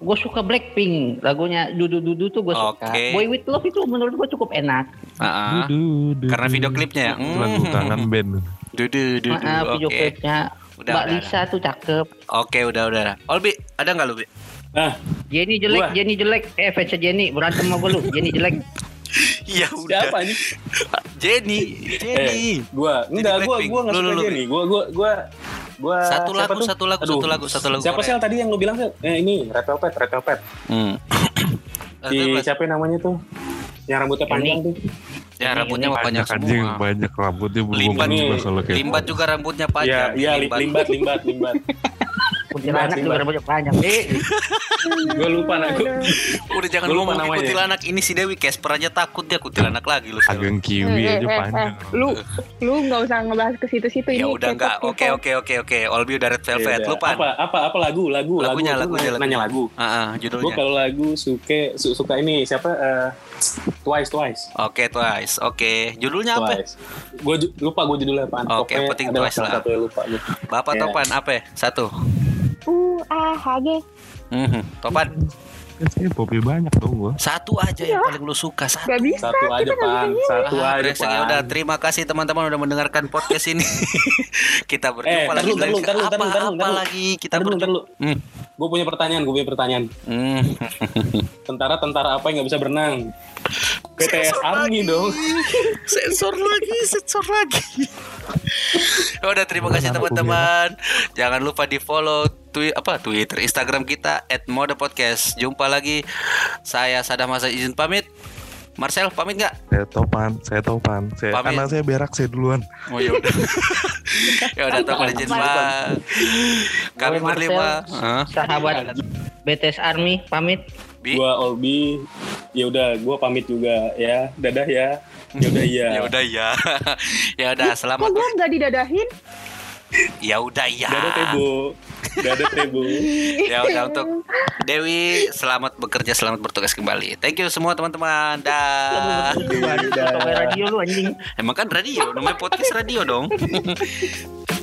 C: gue suka Blackpink. Lagunya Dudu Dudu tuh gue suka.
B: Oke.
C: Boy With Love itu menurut gue cukup enak.
B: Ah,
E: Du, du,
B: Karena
E: du.
B: video klipnya ya?
E: Itu Lagu
B: Hmm.
E: kangen band.
B: Dudu dudu.
C: Maaf video
B: Oke.
C: klipnya.
B: Udah,
C: Mbak
B: udah,
C: Lisa tuh cakep.
B: Oke udah udah Olbi Ada nggak lu Bi?
D: Ah,
C: Jenny jelek
D: Gua.
C: Jenny jelek. Eh fansnya Jenny berantem sama gue lu. Jenny jelek.
B: Iya udah.
D: Siapa nih?
B: Jenny Jenny.
D: Gua. Enggak, gua gua enggak suka. Jenny. Gua gua gua gua
B: Satu lagu,
D: tuh?
B: satu lagu,
D: Aduh,
B: satu lagu, satu lagu
D: Siapa sih yang tadi yang lu bilang Sel? Eh ini Red Velvet, Red Velvet.
B: Hmm.
D: Si siapa namanya tuh? Yang rambutnya panjang tuh.
B: Ya rambutnya panjang
E: Banyak anjing,
B: semua.
E: banyak rambutnya belum
B: Limbat
E: juga
D: nih.
E: kalau kayak
B: Limbat juga rambutnya
D: Iya,
B: panjang.
D: iya li- limbat limbat limbat.
C: Kuntilanak
D: Sih,
C: juga banyak banyak. Eh,
D: Gue lupa. Gua,
B: Udah jangan
D: Gua lupa namanya.
B: kuntilanak ini si Dewi Casper aja takut dia kuntilanak lagi lu.
E: Ageng kiwi
F: Eh,
E: aja
F: eh, eh,
E: panjang.
F: lu lu nggak usah ngebahas ke situ-situ
B: Ya
F: ini
B: udah enggak.
F: K-pop,
B: Oke oke oke oke. Olbi udah red velvet. Lupa.
D: Iya, Apa apa apa lagu lagu
B: Lagunya,
D: lagu.
B: lagunya,
D: nanya lagu.
B: Ah, ah,
D: Gue
B: judulnya.
D: kalau lagu suka su- suka ini siapa eh, Twice Twice.
B: Oke Twice. Oke. Judulnya apa?
D: Gue lupa gue judulnya apaan.
B: Oke,
D: Pokoknya
B: penting Twice lah.
D: Satu lupa gue.
B: Bapak
D: Ya.
B: Topan apa? ya? Satu.
F: Uh, ah, hage.
B: Mhm. Topan.
E: Saya popi banyak dong gua.
B: Satu aja yang paling lu suka. Satu.
F: Gak bisa.
D: Satu aja pan, satu
B: Ah,
D: aja.
B: Ya
D: pan.
B: udah terima kasih teman-teman udah mendengarkan podcast ini. kita berjumpa
D: Eh,
B: lagi.
D: ntar lu, ntar lu, ntar lu,
B: apa,
D: ntar lu, ntar lu,
B: apa
D: ntar lu.
B: lagi kita
D: ntar
B: berjumpa. Hmm.
D: Gue punya pertanyaan, gue punya pertanyaan.
B: Hmm.
D: Tentara-tentara apa yang nggak bisa berenang? PTS Army dong.
B: sensor lagi, sensor lagi. Udah terima kasih teman-teman. Jangan lupa di follow twi apa Twitter, Instagram kita @modepodcast. Jumpa lagi. Saya Sadam Masa izin pamit. Marcel pamit nggak?
E: Saya topan, saya topan. Saya
B: Pamit.
E: anak saya berak saya duluan.
B: Oh ya udah. ya udah Topan izin Pak. Kami berlima.
C: Sahabat BTS Army pamit.
B: Bi?
D: Gua Olbi, ya udah, gue pamit juga ya. Dadah ya. Ya udah iya.
B: Ya udah ya. ya udah
F: Kok
B: selamat.
F: gue nggak didadahin?
B: Ya udah ya.
D: Dadah Tebo. Dadah Tebo.
B: Ya udah untuk Dewi selamat bekerja, selamat bertugas kembali. Thank you semua teman-teman. Dah.
C: Radio lu anjing.
B: Emang kan radio, namanya podcast radio dong.